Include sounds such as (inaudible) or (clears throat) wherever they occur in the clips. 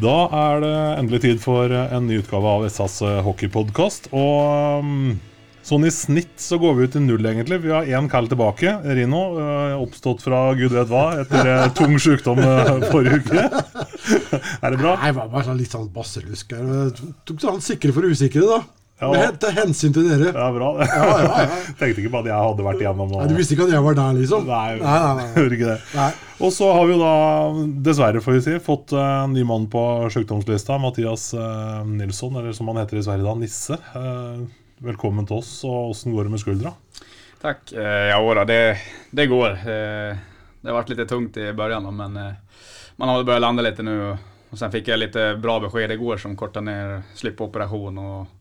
Da er det endelig tid for en ny utgave av SAs hockeypodkast. Og um, sånn i snitt så går vi ut i null, egentlig. Vi har én kall tilbake. Rino, uh, oppstått fra gud vet hva etter uh, tung sykdom forrige uke. (laughs) er det bra? Nei, det var bare litt sånn basselusk her. Jeg Tok sånn sikre for usikre, da. Ja. Med til hensyn til dere. Ja, bra. Ja, ja, ja. (laughs) Tenkte ikke på at jeg hadde vært igjennom Nei. Du visste ikke at jeg var der, liksom? Nei, nei, nei, nei. (laughs) gjorde ikke det. Nei. Og så har vi jo da, dessverre får vi si, fått eh, en ny mann på sykdomslista. Mathias eh, Nilsson, eller som han heter i Sverige da, Nisse. Eh, velkommen til oss, og åssen går det med skuldra? Takk. Eh, ja, då, det, det går. Eh, det har vært litt tungt i begynnelsen, då, men eh, man har väl börjat landa lite nå. Og sen fikk jeg litt bra besked går som korta ned, slippe operasjon. och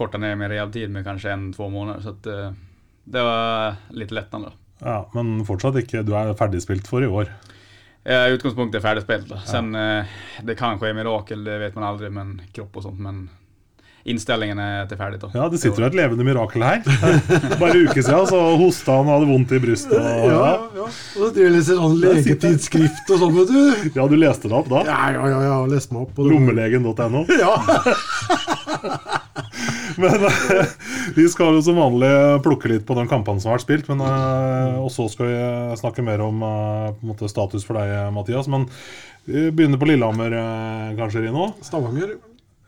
kortar ner min rehabtid med kanskje en, två måneder. Så at, eh, det var litt lettende. Ja, men fortsatt ikke. Du er ferdigspilt for i år. Ja, utgangspunktet er ferdigspilt. Då. Sen eh, det kan skje mirakel, det vet man aldri, men kropp og sånt. Men innstillingen er til ferdig. da. Ja, det sitter jo et levende mirakel her. (laughs) Bare en uke siden så hosta han og hadde vondt i brystet. Og, Ja, ja. ja, ja. Og så driver jeg og leser sånn legetidsskrift og sånn, vet du. ja, du leste det opp da? Ja, ja, ja, ja. Lest meg opp. Lommelegen.no. (laughs) Ja. Men eh, vi skal jo som vanlig plukke litt på de kampene som har vært spilt. Men, eh, og så skal vi snakke mer om eh, måte status for deg, Mathias. Men vi begynner på Lillehammer, eh, kanskje, Rino. Stavanger.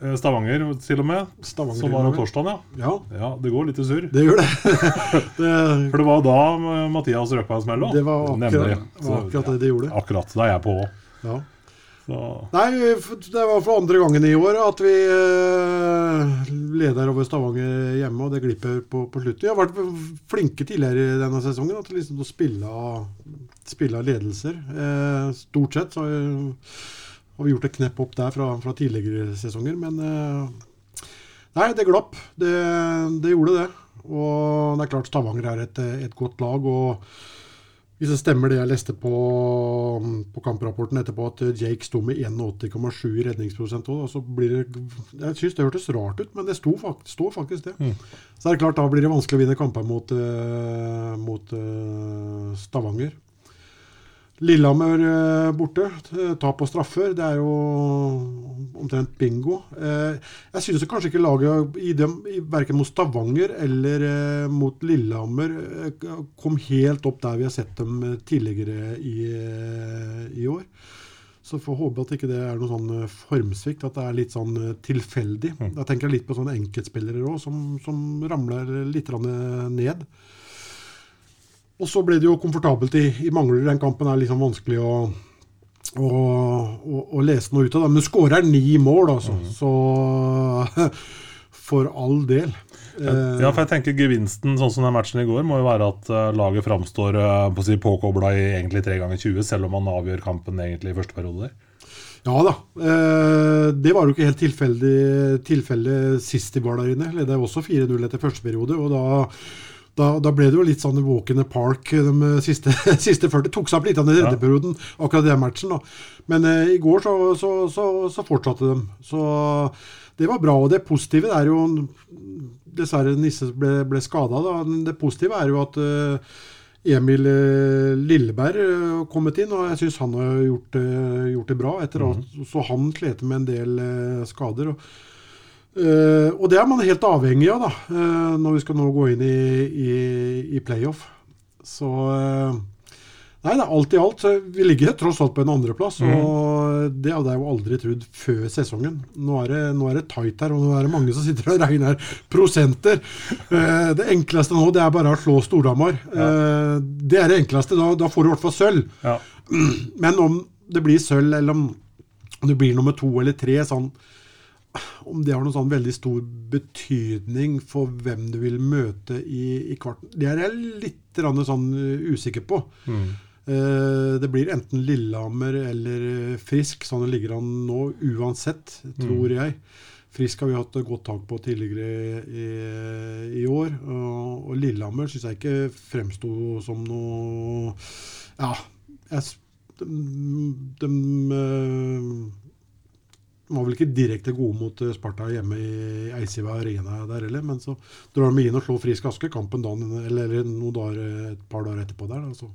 Eh, Stavanger til og med. Stavanger. Som var om torsdagen, ja. Ja, ja. Det går litt i surr. det gjør det. (laughs) det, For det var da eh, Mathias røk på en smell òg. det var akkurat, det var akkurat det det gjorde. Akkurat. Da er jeg på òg. Ja. Så Nei, det var for andre gangen i år at vi eh, leder over Stavanger hjemme, og det glipper på, på slutten. Vi har vært flinke tidligere denne sesongen til liksom å spille spille ledelser. Eh, stort sett så har vi- har vi gjort et knepp opp der fra, fra tidligere sesonger, men eh, Nei, det glapp. Det, det gjorde det. Og det er klart Stavanger er et, et godt lag. og hvis det stemmer det jeg leste på, på kamprapporten etterpå, at Jake sto med 81,7 i redningsprosent òg, så blir det Jeg syns det hørtes rart ut, men det sto fakt, står faktisk det. Så er det klart, da blir det vanskelig å vinne kamper mot, eh, mot eh, Stavanger. Lillehammer eh, borte. eh, Tap på straffer. Det er jo omtrent bingo. Eh, jeg synes kanskje ikke laget i dem, i, verken mot Stavanger eller mot Lillehammer eh, kom helt opp der vi har sett dem tidligere i, i år. Så får håpe at ikke det er noe sånn formsvikt, at det er litt sånn tilfeldig. Da tenker jeg litt på sånne enkeltspillere òg, som, som ramler litt ned. Og så ble det jo komfortabelt i, i Manglerud. Den kampen er liksom vanskelig å, å, å, å lese noe ut av. Da. Men skårer ni mål, altså. Så (laughs) for all del. Eh, Ja, for jeg tenker Gevinsten sånn som den matchen i går må jo være at eh, laget framstår uh, på si, påkobla i egentlig 3 ganger 20, selv om man avgjør kampen egentlig i første periode. der. Ja da. Eh, det var jo ikke helt tilfeldig tilfelle sist de var der inne. Leda også 4-0 etter første periode. og da, da, da ble det jo litt sånn walk in the park de siste, (laughs) siste 40. Tok seg opp litt av den Ja. reddeperioden, akkurat den matchen. da. Men eh, i går så, så, så, så fortsatte de. Så det var bra. Og det positive er jo Dessverre Nisse ble, ble skada. Det positive er jo at eh, Emil eh, Lilleberg har kommet inn, og jeg syns han har gjort, eh, gjort det bra. etter at, Så han slet med en del eh, skader. Og, eh, og det er man helt avhengig av da, uh, når vi skal nå gå inn i, i, i playoff. Så uh, Nei, det er alt i alt. Vi ligger tross alt på en andreplass, og det hadde jeg jo aldri trodd før sesongen. Nå er, det, nå er det tight her, og nå er det mange som sitter og regner prosenter. Det enkleste nå, det er bare å slå Storhamar. Eh, det er det enkleste. Da, da får du i hvert fall sølv. Ja. (clears throat) Men om det blir sølv, eller om det blir nummer to eller tre, sånn om det har noen sånn veldig stor betydning for hvem du vil møte i, i kvarten, det er jeg litt sånn uh, usikker på. Eh, det blir enten Lillehammer eller eh, Frisk, sånn det ligger an nå, uansett, tror jeg. Frisk har vi hatt et godt tak på tidligere i, i år. Og, og Lillehammer syns jeg ikke fremsto som noe Ja, jeg, de, de eh, var vel ikke direkte gode mot eh, Sparta hjemme i Eisiva Arena der heller, men så drar de inn og slår Frisk Aske kampen dagen, eller, eller noen dager, eh, et par dager etterpå der. Altså.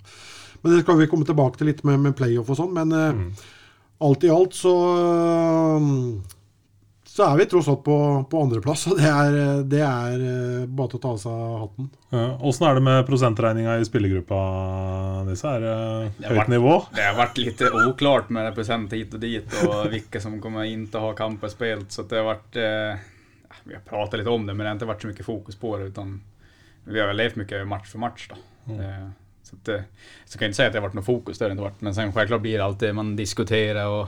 Men det skal vi komme tilbake til litt med, med playoff og sånn. Men mm. alt i alt så eh, så er vi tross alt på, på andreplass, og det er, det er eh, bare til å ta av seg hatten. Åssen er det med prosentregninga i spillergruppa? Disse er det Det høyt vært- nivå? Det har vært litt oklart med prosent hit og dit og hvilke som kommer inn til å ha kamper spilt. Så det har vært eh, vi har pratet litt om det men det har ikke vært så mye fokus på det utan vi har levd levt mycket match for match då. Eh, så, att, eh, så kan jeg ikke si at det har vært noe fokus, det har det ikke vært. Men sen blir det alltid, man diskuterer og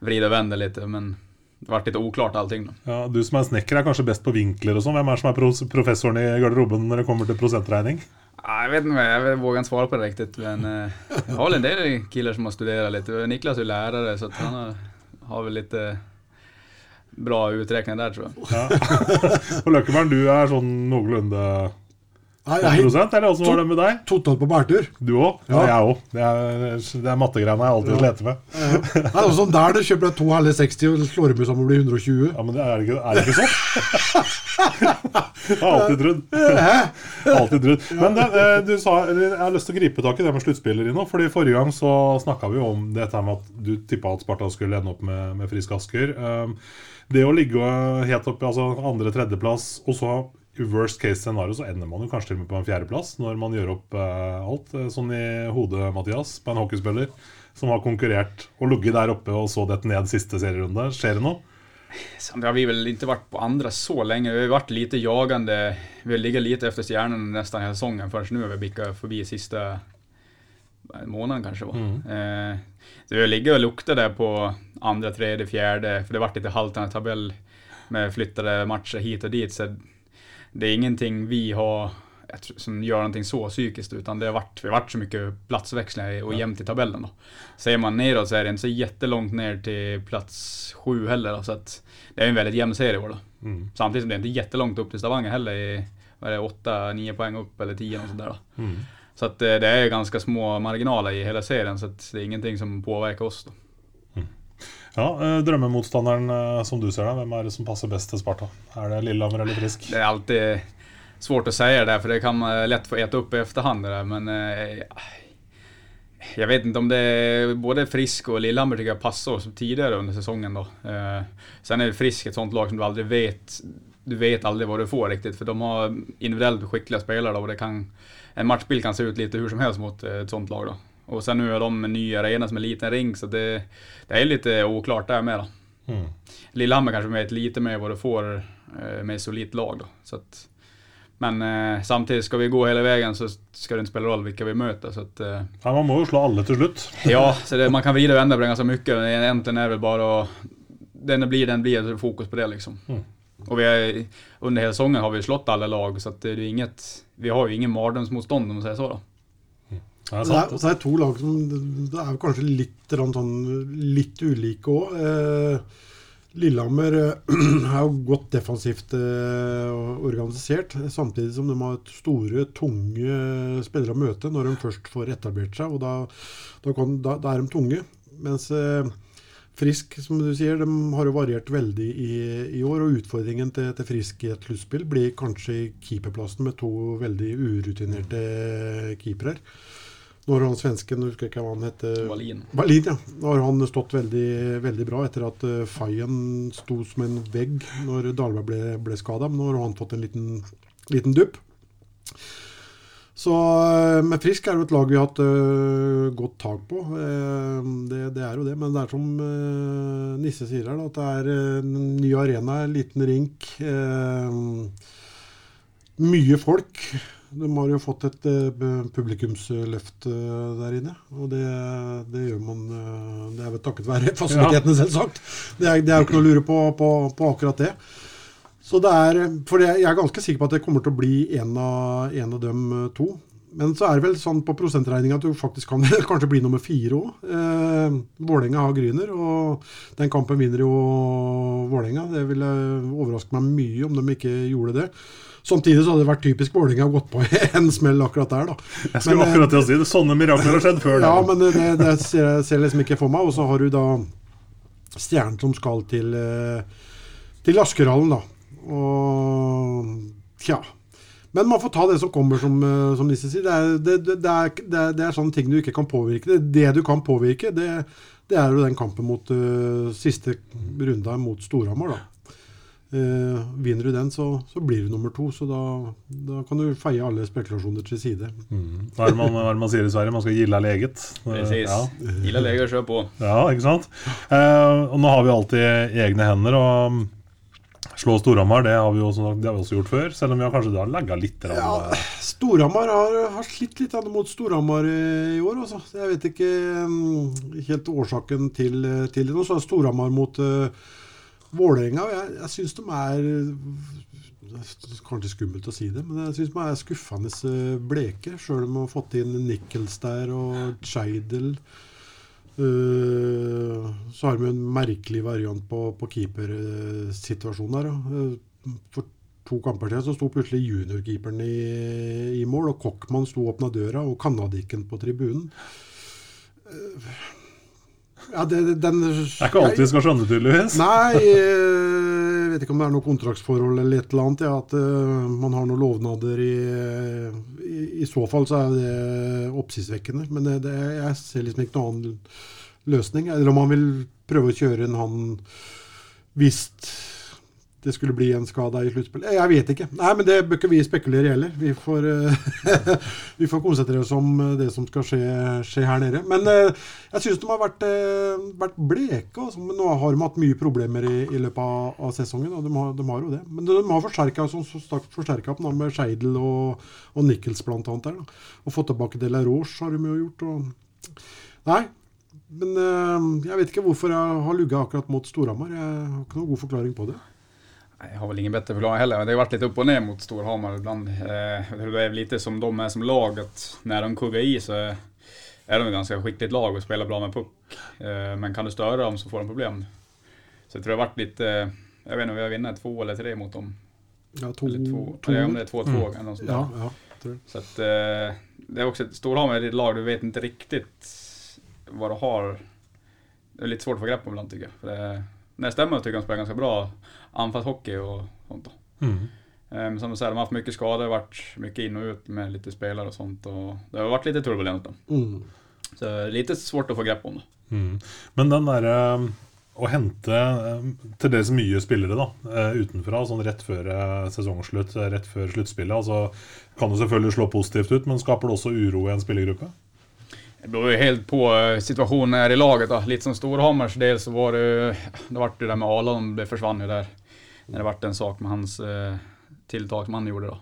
vrider og vender litt. men det har varit lite oklart allting. Ja, du som er snekker, er kanskje best på vinkler og sånn. Hvem er som er professoren i garderoben når det kommer til prosentregning? Jeg Jag vet jeg jag vågar ikke svare på det riktig. men jeg har vel en del killer som har studert litt. Niklas er jo lärare så han har, har vel litt bra uträkningar der, tror jag. (laughs) Og Løkkeberg, du er sånn noenlunde Nei, nei, prosent, eller åssen var det med deg? totalt på bærtur. Du òg? Ja. Jeg òg. Det er, det er mattegreiene jeg alltid leter med. Det er også sånn der du kjøper deg to halve 60 og slår dem sammen og blir 120. Ja, men det er, ikke, er det ikke sånn? (laughs) Jeg har alltid trodd. alltid trodd. Men det, eh, du sa, jeg har lyst til å gripe tak i det med sluttspillere nå. Fordi Forrige gang så snakka vi om dette med at du tippa at Sparta skulle ende opp med, med Frisk Asker. Um, det å ligge helt oppe, altså andre-tredjeplass, og så worst case scenario så ender man jo kanskje til og med på en fjerdeplass når man gjør opp eh, alt. eh, Sånn i hodet, Mathias, på en hockeyspiller som har konkurrert og ligget der oppe og så dette ned siste serierunde. Skjer det noe? Sen har vi väl inte varit på andra så länge. Vi har varit lite jagande. Vi har ligget lite efter stjärnan nästan hela säsongen. Först nu har vi bickat förbi sista månaden kanske Mm. Eh, så vi ligger och luktar där på andra, tredje, fjärde. För det har varit lite haltande tabell med flyttade matcher hit och dit. Så det är ingenting vi har som gör någonting så psykiskt utan det har varit, vi har varit så mycket platsväxlingar och jämnt i tabellen då. Ser man neråt så är det inte så jättelångt ner till plats sju heller då, så att det är en väldigt jämn serie i år då. Mm. Samtidigt som det är inte jättelångt upp till Stavanger heller i, vad är det, 8-9 poäng upp eller 10 och sådär då. Mm. Så att eh, det är ganska små marginaler i hela serien så att det är ingenting som påverkar oss då. Ja, eh, Drømmemotstanderen, eh, som du ser det, hvem er det som passer best til Sparta? Er det Lillehammer eller Frisk? Det er alltid svårt å si det for det kan man lett få ete opp i efterhand det men eh, jag vet ikke om det er både Frisk og Lillehammer tycker jag passar oss tidligere under sesongen. Eh, sen er Frisk et sånt lag som du aldri vet du vet aldri hva du får riktig, for de har individuelt skikkelige spillere. og det kan en matchbil kan se ut litt hur som helst mot et sånt lag då. Och sen nu är de en ny arena som är en liten ring så det, det är lite oklart där med då. Mm. Lillehammer kanske vet lite mer vad du får eh, med solitt lag då. Så att, men eh, samtidigt, ska vi gå hela vägen så ska det inte spela roll vilka vi möter. Så att, eh, Ja, man må jo slå alle til slutt. (laughs) ja, så det, (laughs) man kan vrida och vända på det ganska mycket. Egentligen är det väl bara att den blir, den blir. Så fokus på det liksom. Mm. Och vi är, under hela säsongen har vi slått alla lag så att det är inget, vi har ju ingen mardrömsmotstånd om man säger så då. Det er Så det, er, det to lag som det er kanskje litt, sånn, litt ulike òg. Eh, Lillehammer eh, (clears throat) er jo godt defensivt eh, organisert, samtidig som de har et store, tunge spillere å møte når de først får etablert seg. og Da, da, kan, da, da er de tunge. Mens Frisk, som du sier, de har jo variert veldig i, i år. og Utfordringen til, til Frisk i et sluttspill blir kanskje keeperplassen med to veldig urutinerte keepere. Nå har han svensken, jeg husker ikke hva han heter Wallin. Wallin, ja. Nå har han stått veldig, veldig bra etter at uh, Fayen sto som en vegg når Dahlberg ble, ble skada. Men nå har han fått en liten, liten dupp. Så eh, med Frisk er jo et lag vi har hatt uh, godt tak på. Uh, det, det er jo det. Men det er som uh, Nisse sier her, at det er en ny arena, en liten rink. mye folk. De har jo fått et eh, publikumsløft eh, der inne. Og det, det gjør man eh, Det er vel takket være (laughs) fasilitetene, selvsagt. Det er, det er jo ikke noe å lure på, på, på akkurat det. Så det er, for jeg er ganske sikker på at det kommer til å bli en av, en av dem to. Men så er det vel sånn på prosentregning at du faktisk kan (laughs) kanskje bli nummer fire òg. Eh, Vålerenga har Gryner, og den kampen vinner jo Vålerenga. Det ville overraske meg mye om de ikke gjorde det. Samtidig så hadde det vært typisk Vålerenga å gått på (laughs) en smell akkurat der, da. Jeg skulle Men, eh, akkurat til å si det. Sånne mirakler har skjedd før. Ja, men det, det ser jeg ser liksom ikke for meg. Og så har du da Stjernen som skal til, eh, til Askerhallen, da. Og tja. Men man får ta det som kommer, som, eh, som Nisse sier. Det er, det, det, er, det, er, det er sånne ting du ikke kan påvirke. Det, det du kan påvirke, det, det er jo den kampen mot uh, siste runda mot Storhamar, da. Eh, vinner du den, så, så blir du nummer to. Så da, da kan du feie alle spekulasjoner til side. Mm. Hva er det man, er man sier i Sverige? Man skal gilla leget. Precis. Ja. Gillar leget og köra på. Ja, ikke sant? Uh, og nå har vi alltid egne hender. og Slå Storhamar det har vi jo sagt, det har vi også gjort før, selv om vi har kanskje da legga litt rann, Ja, eh, Storhamar har, har slitt litt mot Storhamar i år. Altså. Jeg vet ikke mm, helt årsaken til, til det. Nå så er Storhamar mot uh, Vålerenga. Jeg, jeg syns de er det er Kanskje skummelt å si det, men jeg syns de er skuffende eh, bleke. Sjøl om de har fått inn Nichols der og Scheidel. Eh, så har vi en merkelig variant på, på keepersituasjonen her. Eh, for to kamper siden så sto plutselig juniorkeeperen i, i mål, og Kokkmann sto og åpna døra, og kanadikken på tribunen. Eh, Ja, det, den, Det er ikke alltid vi skal skjønne, tydeligvis. Nei, vet ikke om det er noe kontraktsforhold eller et eller annet. Ja, at uh, man har noen lovnader i, i I så fall så er det oppsiktsvekkende. Men det, det, jeg ser liksom ikke noen annen løsning. Eller om han vil prøve å kjøre en han hvis det skulle bli en skada i sluttspillet. Jeg vet ikke. Nei, men det bør ikke vi spekulere heller. Vi får, eh, (laughs) vi får konsentrere oss om det som skal skje, skje her nede. Men eh, jeg syns de har vært, eh, vært bleke. Altså. Nå har de hatt mye problemer i, i løpet av, av sesongen. Og de har, de har jo det. Men de har forsterka som forsterka med Scheidel og, og Nichols bl.a. der. Da. Og fått tilbake De Roche har de jo gjort. Og... Nei. Men eh, jeg vet ikke hvorfor jeg har lugga akkurat mot Storhamar. Jeg har ikke noen god forklaring på det. Jag har väl ingen bättre förklaring heller. Det har varit lite upp och ner mot Storhamar ibland. Eh, det är lite som de är som lag, att när de kuggar i så är de ett ganska skickligt lag och spelar bra med puck. Eh, men kan du störa dem så får de problem. Så jag tror det har varit lite, jag vet inte om vi har vunnit två eller tre mot dem. Ja, to, Eller två, to, eller om det är två, två Mm. eller något sånt ja, ja. Så att eh, det är också et Storhamar är ett lag, du vet inte riktigt vad du har. Det är lite svårt att få grepp om ibland tycker jag. För det, när det stämmer tycker jag de spelar ganska bra anfallshockey och sånt då. Mm. Eh, Men som du säger, de har haft mycket skador, varit mycket in och ut med lite spelare och sånt. Och det har varit lite turbulent då. Mm. Så lite svårt att få grepp om det. Mm. Men den um, å hente til dels mye spillere da, eh, utenfra, sånn rett før eh, sesongslutt, eh, rett før sluttspillet, altså, kan det selvfølgelig slå positivt ut, men skaper det også uro i en spillergruppe? Det beror jo helt på situasjonen her i laget. da. Litt som Storhammars del så var det det ble det der med Alon, det försvann jo där. När det vart en sak med hans eh, tilltag som han gjorde då.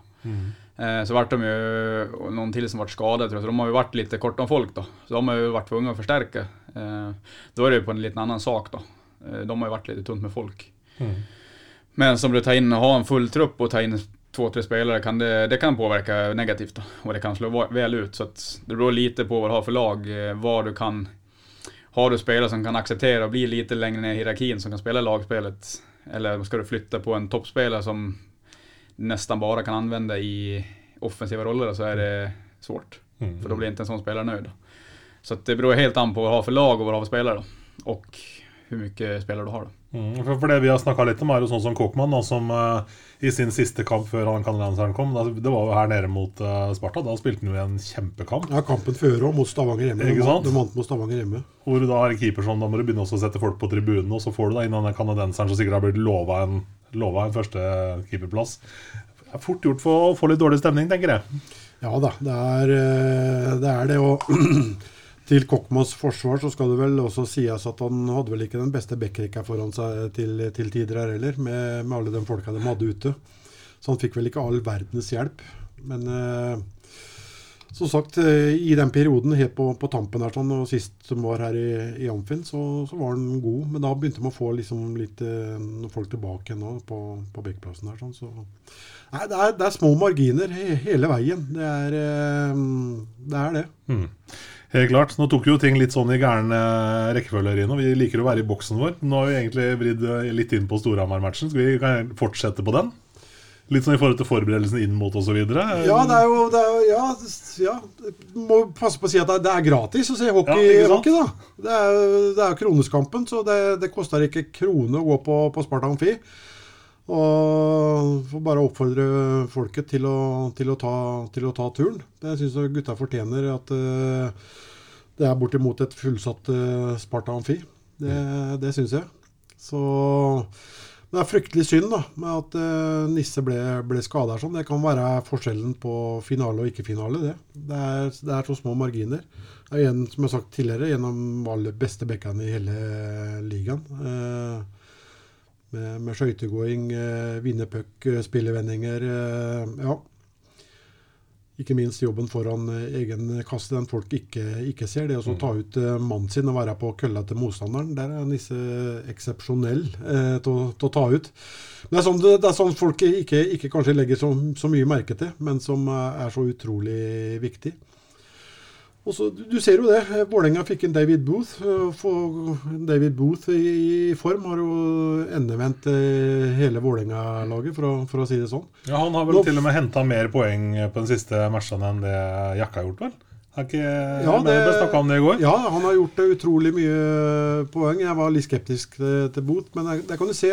Eh, så vart de ju, och någon till som vart skadad tror jag, så de har ju varit lite kort om folk då. Så de har ju varit tvungna att förstärka. Eh, då är det ju på en liten annan sak då. Eh, de har ju varit lite tunt med folk. Mm. Men som du tar in, ha en full trupp och ta in två, tre spelare, kan det, det kan påverka negativt då. Och det kan slå väl ut. Så att det beror lite på vad du har för lag, eh, vad du kan... Har du spelare som kan acceptera och bli lite längre ner i hierarkin, som kan spela lagspelet? Eller ska du flytta på en toppspelare som nästan bara kan använda i offensiva roller, så är det svårt. Mm. För då blir inte en sån spelare nöjd. Så det beror helt an på vad du har för lag och vad du har för spelare. Då. Och hur mycket spelare du har. Då. Mm, for, det vi har snakka litt om, er jo sånn som Kokman som uh, i sin siste kamp før han canadienseren kom, da, det var jo her nede mot uh, Sparta. Da spilte han jo en kjempekamp. Ja, kampen før òg, mot Stavanger hjemme. Ikke sant? de vant mot Stavanger hjemme. Hvor du da har en keeper som da må du begynne å sette folk på tribunen, og så får du da inn den kanadenseren som sikkert har blitt lova en, lova en første keeperplass. Det er fort gjort for å få litt dårlig stemning, tenker jeg. Ja da, det er eh, det. Er det og (clears throat) til Kokkmanns forsvar så skal det vel også sies at han hadde vel ikke den beste backrekka foran seg til, til tider her heller, med, med alle de folka de hadde ute. Så han fikk vel ikke all verdens hjelp. Men eh, som sagt, eh, i den perioden helt på, på tampen her, sånn, og sist som var her i, i Amfin, så, så, var han god. Men da begynte man å få liksom litt eh, noen folk tilbake nå på, på bekkplassen her. Sånn, så. Nei, det, er, det er små marginer he, hele veien. Det er eh, det. Er det. Mm. Helt klart. Nå tok jo ting litt sånn i gæren eh, rekkefølge. Rino. Vi liker å være i boksen vår. Nå har vi egentlig vridd eh, litt inn på Storhamar-matchen. Skal vi fortsette på den? Litt sånn i forhold til forberedelsen inn mot osv.? Ja, det er jo det er, ja, ja, Må passe på å si at det er gratis å se hockey, ja, hockey da. Det er, det er Kroneskampen, så det, det koster ikke krone å gå på, på Sparta Amfi. Og får bare oppfordre folket til å, til å, ta, til å ta, turen. Det syns jeg gutta fortjener. At uh, det er bortimot et fullsatt uh, Sparta Amfi. Det, det syns jeg. Så det er fryktelig synd da, med at uh, Nisse ble, ble skada sånn. Det kan være forskjellen på finale og ikke-finale. Det. Det, det er så små marginer. Det er en, som jeg har sagt tidligere, gjennom alle beste bekkene i hele ligaen. Uh, med, med skøytegåing, eh, vinne puck, spillevendinger. ja. Ikke minst jobben foran eh, egen kasse, den folk ikke, ikke ser. Det å mm. ta ut uh, mannen sin og være på kølla til motstanderen, der er Nisse eksepsjonell eh, til, å ta ut. Men det er sånn, det er sånn folk ikke, ikke, kanskje legger så, så, mye merke til, men som er så utrolig viktig. Og så, du ser jo det. Vålerenga fikk en David Booth. Få David Booth i, form har jo endevendt eh, hele Vålerenga-laget, for, for, å si det sånn. Ja, Han har vel Nå, til og med henta mer poeng på den siste matchen enn det Jakka har gjort, vel? Har ikke ja, det, om det i går? Ja, han har gjort utrolig mye poeng. Jeg var litt skeptisk til, til Booth, men der, der kan du se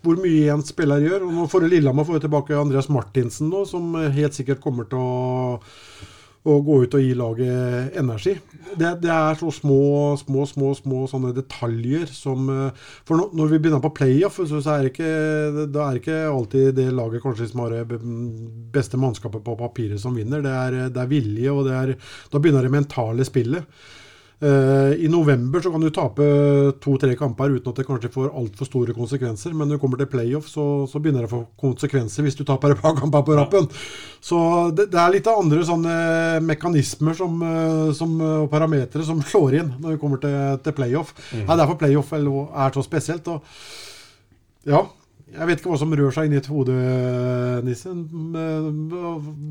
hvor mye en spiller gjør. Og nå får Lillehammer få tilbake Andreas Martinsen, nå, som helt sikkert kommer til å å gå ut og gi laget energi. Det, det, er så små, små, små små sånne detaljer som For For når vi begynner på playoff, så er det ikke, da er ikke alltid det laget kanskje som har det beste mannskapet på papiret som vinner. Det er, det er vilje, og det er, da begynner det mentale spillet. Uh, I november så kan du tape to-tre kamper uten at det kanskje får altfor store konsekvenser. Men når du kommer til playoff, så, så, begynner det å få konsekvenser hvis du taper et par kamper på rappen. Så det, det, er litt av andre sånne mekanismer som, eh, som, og parametere som (laughs) slår inn når vi kommer til, til playoff. Mm. Ja, derfor playoff er så spesielt. Og, ja, jeg vet ikke hva som rør seg inni et hode, Nissen.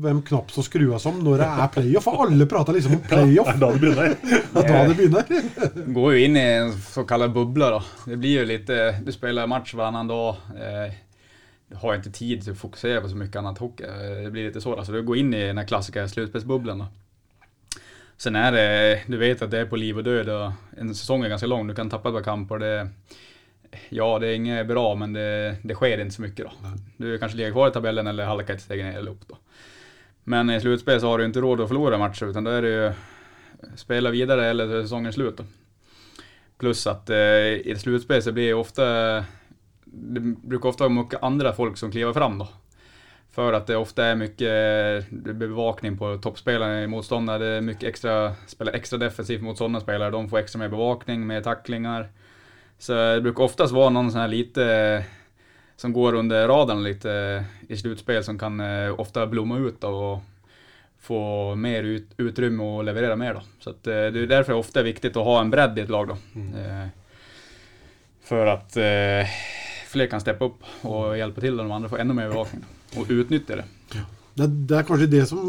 Hvem knapp som skrur om når det er playoff. For alle prater liksom om (laughs) playoff. Ja, da det begynner. (laughs) Ja, da det begynner. Går jo inn i en såkalt boble, da. Det blir jo litt Du spiller match varannan dag. Eh, du har ikke tid til å fokusere på så mye annet hockey. Det blir litt sånn. Så du går inn i den klassiske slutspelsbubblan. Sen er det Du vet at det er på liv og død. og En sesong er ganske lang. Du kan tappe et par kamper. det Ja, det är inget bra, men det, det sker inte så mycket då. Nej. Du kanske ligger kvar i tabellen eller halkar ett steg ner eller upp då. Men i slutspel så har du inte råd att förlora matcher, utan då är det ju spela vidare eller säsongen slut då. Plus att eh, i ett slutspel så blir det ofta, det brukar ofta vara mycket andra folk som kliver fram då. För att det ofta är mycket bevakning på toppspelarna i motståndare, det är mycket extra, spela extra defensivt mot sådana spelare, de får extra mer bevakning, mer tacklingar. Så det brukar oftast vara någon sån här lite som går under radarn lite i slutspel som kan eh, ofta blomma ut och få mer ut, utrymme och leverera mer. Då. Så att, eh, det är därför det ofta är viktigt att ha en bredd i ett lag. Då. Mm. Eh, för att eh, fler kan opp og hjelpe til, og de andre får enda mer bevakning Og utnytte det. det. Det, er kanskje det som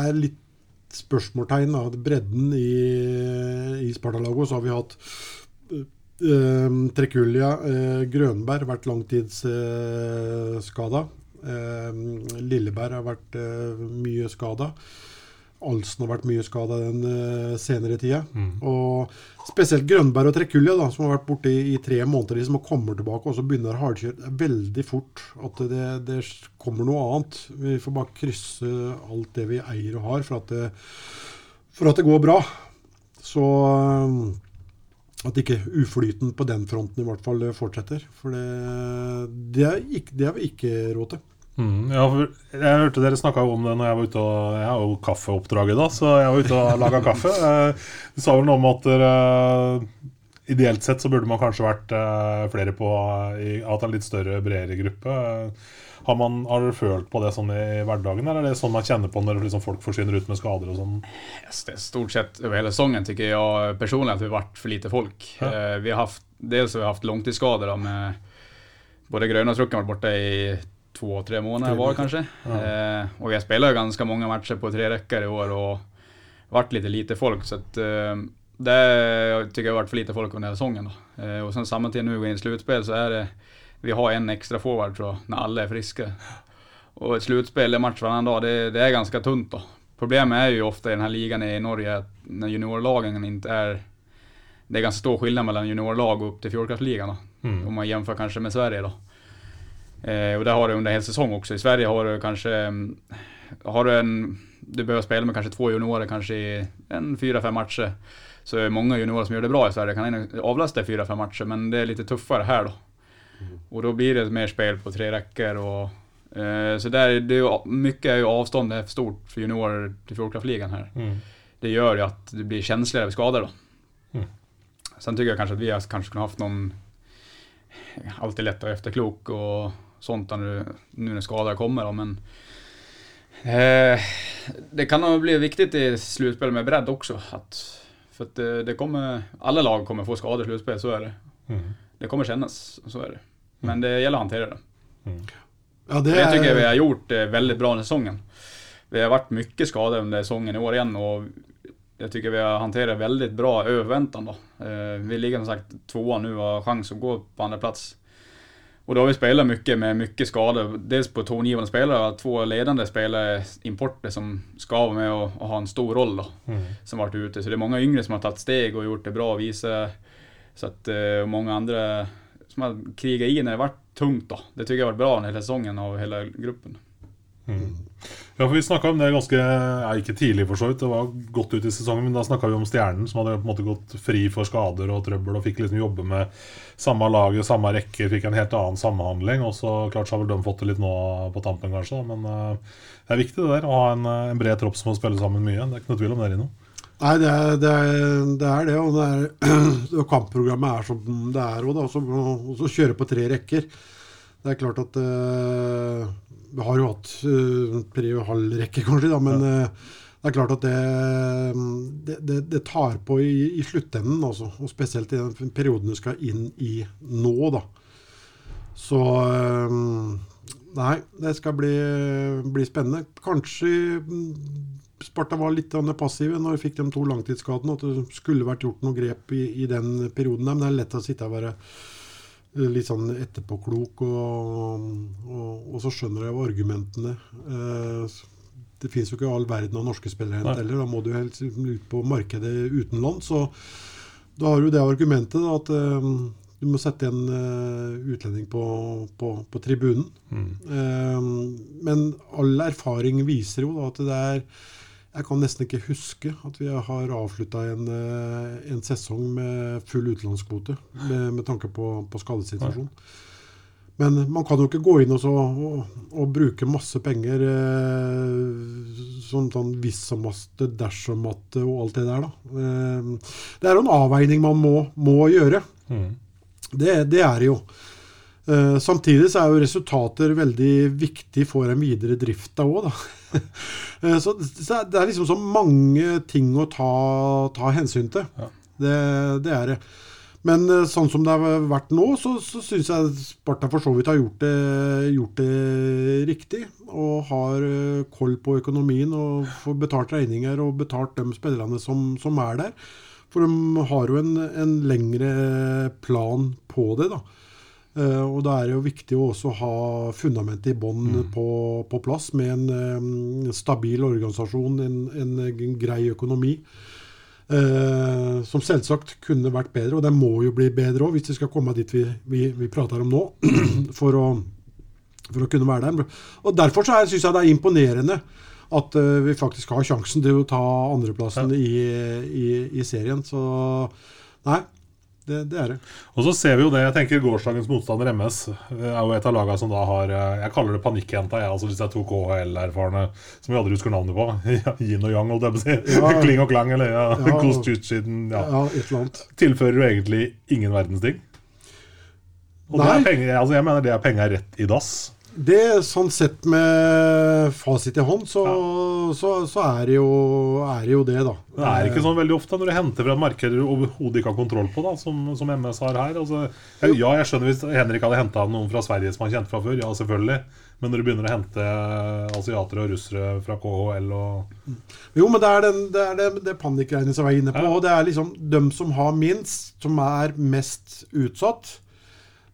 er litt spørsmålstegn. Bredden i, i Sparta-laget. Så har vi hatt Uh, Trekulja, uh, Grønberg har vært langtidsskada. Uh, Lilleberg har vært uh, mye skada. Alsen har vært mye skada den uh, senere tida. Mm. Og spesielt Grønberg og Trekulja, da, som har vært borte i, i, tre måneder, liksom, og kommer tilbake og så begynner hardkjørt veldig fort. At det, det, kommer noe annet. Vi får bare krysse alt det vi eier og har, for at det, for at det går bra. Så at ikke uflyten på den fronten i hvert fall fortsetter. For det, det, er, ikke, det er vi ikke råd til. Mm, ja, jeg hørte dere snakka om det når jeg var ute og Jeg har jo kaffeoppdraget, da, så jeg var ute og laga (laughs) kaffe. Du sa vel noe om at dere ideelt sett så burde man kanskje vært eh, flere på i, hatt en litt større, bredere gruppe. Har, man, har dere følt på det sånn i hverdagen, eller er det sånn man kjenner på når liksom folk forsvinner ut med skader og sånn? Yes, det är Stort sett over hele sesongen syns jeg personlig at vi har vært for lite folk. Ja. Eh, vi har haft, dels har vi haft langtidsskader med både Gröna og Trukken har borte borta i to-tre måneder Tre var kanskje. Ja. Eh, og vi har spilt ganske mange matcher på tre rekker i år og vært lite lite folk. Så at, eh, det tycker jag har vært for lite folk under hela säsongen. Og Eh, och sen samtidigt nu går in i slutspel så är det, vi har en extra forward tror når alle er friske. Og et sluttspill, en match varannan dag, det, det er ganske tunt då. Problemet er jo ofte i denne ligaen ligan i Norge at når juniorlagen ikke er Det er ganske stor skillnad mellom juniorlag og opp til fjordkraftligaen. Mm. Om man sammenligner kanskje med Sverige da. Eh, og det har du under hele säsong også. I Sverige har du kanske... mm, Har du en... Du behöver spille med kanskje to juniorer kanskje i en fyra, fem matcher. Så er det mange juniorer som gjør det bra i Sverige. Kan avlaste i fyra, fem matcher. Men det er litt tuffare her. då. Och då blir det mer spel på tre räckor och... Eh, så där, det är mycket är ju avståndet är för stort för juniorer till fjordkraftligan här Mm. det gör ju att det blir känsligare vid skador då. Mm. Sen tycker jag kanske att vi har kanske kunnat haft någon, alltid lätt att efterklok och sånt når nu, nu när skador kommer då, men eh, det kan nog bli viktigt i slutspel med bredd också. Att, för att det, det kommer, alla lag kommer få skador i slutspel, så är det. Mm. Det kommer kännas, så är det. Men det gäller att hantera det. Ja, det, Det, tycker jag vi har gjort eh, väldigt bra den säsongen. Vi har varit mycket skadet under säsongen i år igen och jag tycker vi har hanterat väldigt bra över då. Eh, Vi ligger som sagt tvåa nu och har chans att gå på andra plats. Och då har vi spelat mycket med mycket skador. Dels på tongivande spelare två ledande spelare, importer, som ska vara med och, och ha en stor roll då. Mm. Som varit ute. Så det är många yngre som har tagit steg och gjort det bra och visat. Så att, eh, och många andra som har krigat i när det varit tungt då. Det tycker jag har varit bra den hela säsongen av hela gruppen. Mm. Ja, for Vi snakka om det ganske ja, Ikke tidlig, for så vidt. Det var godt ut i sesongen. Men da snakka vi om Stjernen, som hadde på en måte gått fri for skader og trøbbel. Og fikk liksom jobbe med samme laget, samme rekker, fikk en helt annen samhandling. Og så klart så har vel de fått det litt nå på tampen, kanskje. Men uh, det er viktig det der, å ha en, eh, en bred tropp som må spille sammen mye. Det er ikke noe tvil om det, Rino. Nei, det er det, er, det, er det og det er, (clears throat) og kampprogrammet er som det er. Og, da, og så kjøre på tre rekker. Det er klart at uh, Vi har jo hatt eh, tre og halv rekke, kanskje, da, men eh, det er klart at det, det, det, tar på i, i sluttenden, altså, og spesielt i den perioden du skal inn i nå. da. Så Nei, det skal bli, bli spennende. Kanskje Sparta var litt passive når de fikk de to langtidsskadene. At det skulle vært gjort noe grep i, i den perioden. der, Men det er lett å sitte og være eh, litt sånn etterpåklok, og, og, og så skjønner jeg jo argumentene. Eh, Det finnes jo ikke all verden av norske spillere heller. Da må du helst ut på markedet utenlands. Så da har du det argumentet da, at eh, du må sette en uh, utlending på, på, på tribunen. Mm. Um, men all erfaring viser jo da at det er Jeg kan nesten ikke huske at vi har avslutta en, eh, en sesong med full utenlandskvote med, med tanke på, på skadesituasjonen. Men man kan jo ikke gå inn og, så, og, og bruke masse penger eh, som sånn hvis som matte, dersom matte og alt det der, da. Eh, det er jo en avveining man må, må gjøre. Mm. Det, det er det jo. Eh, samtidig så er jo resultater veldig viktig for en videre drift òg, da. uh, (laughs) så, så det er liksom så mange ting å ta, ta hensyn til. Ja. Det, det er det. Men eh, sånn som det har vært nå, så, så syns jeg Sparta for så vidt har gjort det, gjort det riktig. Og har koll på økonomien og får betalt regninger og betalt de spillerne som, som er der. For de har jo en, en lengre plan på det. da. Eh, og da er det jo viktig å også ha fundamentet i bånn på, på plass, med en en stabil organisasjon, en, en grei økonomi. Eh, som selvsagt kunne vært bedre, og det må jo bli bedre òg, hvis vi skal komme dit vi, vi, vi prater om nå. (clears throat) For å, for å kunne være der. Og Derfor så syns jeg det er imponerende at uh, vi faktisk har sjansen til å ta andreplassen i, i, i serien. Så nei, Det, det er det. Og så ser vi jo det, jeg tenker gårsdagens motstander MS er jo et av lagene som da har eh, Jeg kaller det panikkjenta, jeg. Altså disse to KHL-erfarne som vi aldri husker navnet på. (laughs) Yin og yang, holdt jeg på å si. Ja. (laughs) Kling og klang, eller ja, Ja. (laughs) Kostjutsjiden. Ja. Ja, et eller annet. Tilfører jo egentlig ingen verdens ting. Og det Nei. er penger, altså jeg mener det er penger rett i dass. Det, sånn sett med fasit i hånd, så, så, så er, det jo, er det jo det, da. Det er ikke sånn veldig ofte når du henter fra et marked du overhodet ikke har kontroll på, da, som, som MS har her. Altså, jeg- ja, jeg skjønner hvis Henrik hadde henta noen fra Sverige som han kjente fra før, ja selvfølgelig. Men når du begynner å hente asiatere og russere fra KHL og Jo, men det er, den, det, er det, det panikkgreiene som jeg er inne på. Ja. Og det er liksom dem som har minst, som er mest utsatt.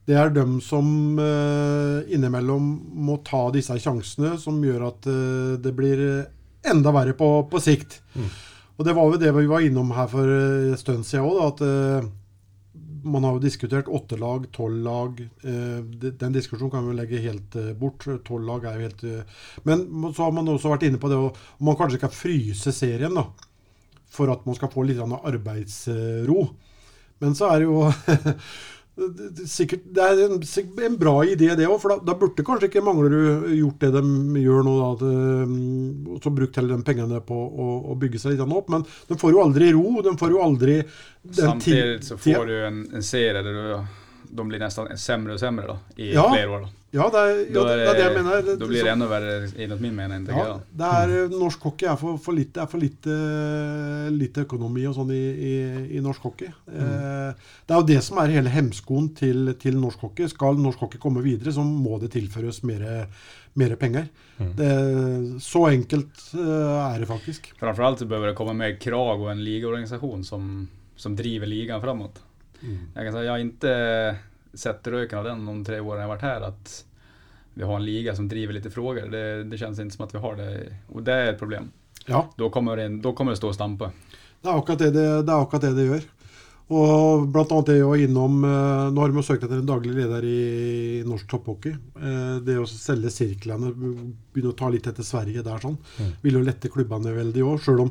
Det er dem som eh, innimellom må ta disse sjansene, som gjør at eh, det blir enda verre på, på sikt. Og det var jo det vi var innom her for en stund siden òg, at eh, man har jo diskutert åtte lag, tolv lag. eh, de- Den diskusjonen kan vi legge helt eh, bort. Tolv lag er jo helt eh, Men så har man også vært inne på det om man kanskje skal fryse serien, da. For at man skal få litt arbeidsro. Men så er det jo (laughs) Sikkert, det er en, en bra idé, det òg. For da, da burde kanskje ikke Manglerud gjort det de gjør nå. Da, at, eh, og så brukt heller de pengene på å, å bygge seg litt opp. Men de får jo aldri ro. De får jo aldri den ti- så får du en, en serie der du, de blir nästan sämre och sämre då, i Ja. flere år. Då. Ja, det er, ja, det, det er det jeg mener. Da blir det enda verre, värre min mening. Ja, det er, eh, norsk hockey er for, for lite, er for lite, lite økonomi og sånn i, i, i norsk hockey. Eh, det er jo det som er hele hemskoen til, til norsk hockey. Skal norsk hockey komme videre, så må det tilføres mer, mer penger. Det, så enkelt eh, er det faktisk. Framfor alt så bør det komme mer krav og en ligaorganisasjon som, som driver ligan framåt. Jag kan säga jag har inte sett röken av den de tre åren jag varit här att vi har en liga som driver lite frågor. Det, det känns inte som att vi har det och det är ett problem. Ja, Då kommer det, då kommer det stå och stampa. det er akkurat det det, det, er akkurat det, det gjør. Og blant annet det var innom eh, Nå har vi søkt etter en daglig leder i norsk topphockey. Eh, det å selge sirklene, begynne å ta litt etter Sverige der sånn, vil jo lette klubbene veldig òg. Sjøl om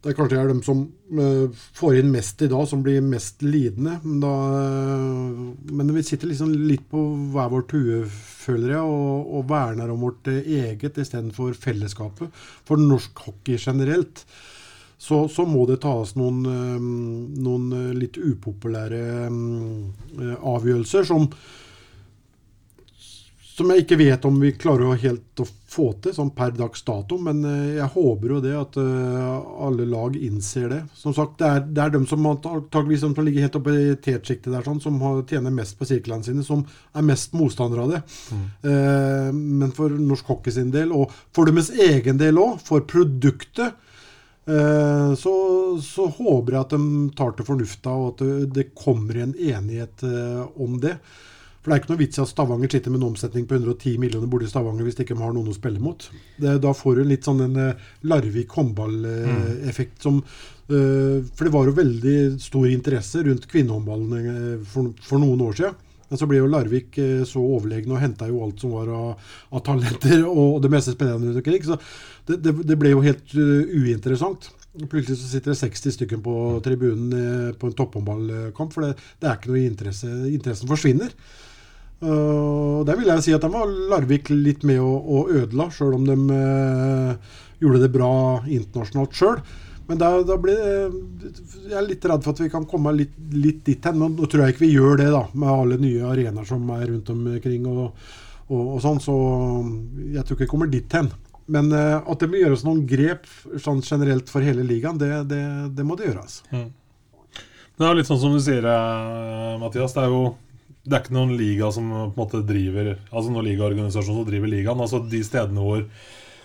det er kanskje er dem som eh, får inn mest i dag, som blir mest lidende. Da, eh, men vi sitter liksom litt på hver vår tue, føler jeg, og, og verner om vårt eh, eget istedenfor fellesskapet. For norsk hockey generelt så, så må det tas noen, noen litt upopulære avgjørelser som som jeg ikke vet om vi klarer å helt å få til sånn per dags dato, men eh, jeg håper jo det at eh, alle lag innser det. Som sagt, det er, det er dem som antakeligvis som ligger helt oppe i tetsjiktet der, sånn, som har, tjener mest på sirklene sine, som er mest motstandere av det. Eh, men for norsk hockey sin del, og for deres egen del òg, for produktet, eh, så, så håper jeg at de tar til fornufta, og at det, det kommer en enighet eh, om det. For det er ikke noe vits i at Stavanger sitter med en omsetning på 110 millioner borte i Stavanger hvis de ikke har noen å spille mot. Det, da får du litt sånn en eh, Larvik håndballeffekt som eh, For det var jo veldig stor interesse rundt kvinnehåndballen eh, for, for noen år siden. Men så ble jo Larvik eh, så overlegne og henta jo alt som var av, av talenter (laughs) og det meste spennende rundt omkring. Så det, det, det ble jo helt eh, uinteressant. Plutselig så sitter det 60 stykker på tribunen eh, på en topphåndballkamp, for det, det er ikke noe interesse. Interessen forsvinner. Uh, og Der vil jeg si at de var Larvik litt med å, å ødela, sjøl om de eh, gjorde det bra internasjonalt sjøl. Men da, da ble det, jeg er litt redd for at vi kan komme litt, litt dit hen. Nå, nå tror jeg ikke vi gjør det, da, med alle nye arenaer som er rundt omkring. og, og, og sånn, Så jeg tror ikke vi kommer dit hen. Men eh, at det må gjøres noen grep sånn generelt for hele ligaen, det, det, det må det gjøres. Det er jo litt sånn som du sier, eh, Mathias. Det er jo det er ikke noen liga som på en måte driver Altså noen ligaorganisasjon som driver ligaen. Altså De stedene hvor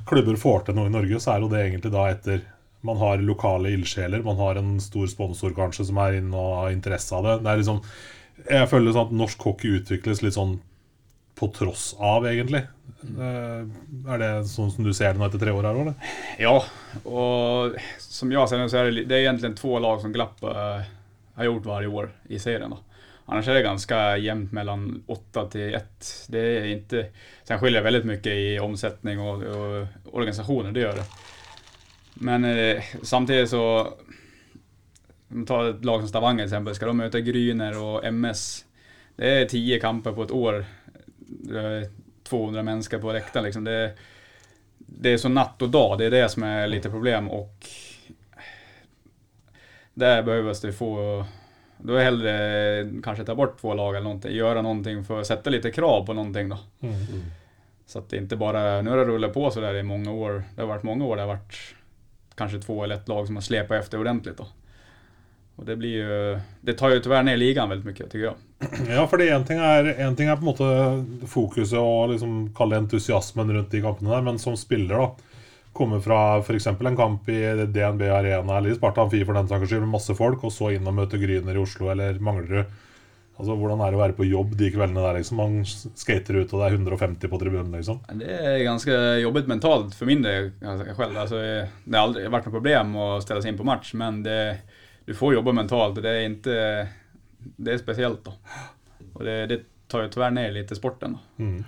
klubber får til noe i Norge, så er jo det egentlig da etter man har lokale ildsjeler, man har en stor sponsor kanskje som er inne og har interesse av det. Det er liksom Jeg føler sånn at norsk hockey utvikles litt sånn på tross av, egentlig. Eh, Er det sånn som du ser det nå etter tre år her, eller? Ja, og som jeg ser det så er det, det er egentlig två lag som Glapp eh, har gjort hver år i serien. Då. Annars är det ganska jämnt mellan 8 till 1. Det är inte, sen skiljer det väldigt mycket i omsättning och, och organisationer, det gör det. Men eh, samtidigt så tar et lag som Stavanger till exempel, ska de møte Gryner og MS Det er 10 kamper på et år. Det er 200 mennesker på läktaren. Liksom. Det, det är så natt og dag. Det er det som er litt problem. Och där behövs det få då är hellre kanske ta bort två lag eller någonting, göra någonting för att sätta lite krav på någonting då. Mm. Så att det inte bara, nu har det rullat på sådär i många år. Det har varit många år det har varit kanske två eller ett lag som har släpat efter ordentligt då. Och det blir ju, det tar ju tyvärr ner ligan väldigt mycket tycker jag. (clears throat) Ja, fordi en ting, en ting er på en måte fokuset og liksom kalle entusiasmen rundt de kampene der, men som spiller, da Komme fra f.eks. en kamp i DNB Arena eller i Sparta Amfi for den saks skyld med masse folk, og så inn og møte Gryner i Oslo eller Manglerud. Altså, Hvordan er det å være på jobb de kveldene der? liksom? Man skater ut, og det er 150 på tribunen. liksom. Det er ganske jobbigt mentalt for min del Selv. Altså, det har aldri vært noe problem å stille seg inn på match, men det, du får jobbe mentalt det er ikke, Det er spesielt. da. Og det, det tar ju tyvärr ner lite sporten da. Mm.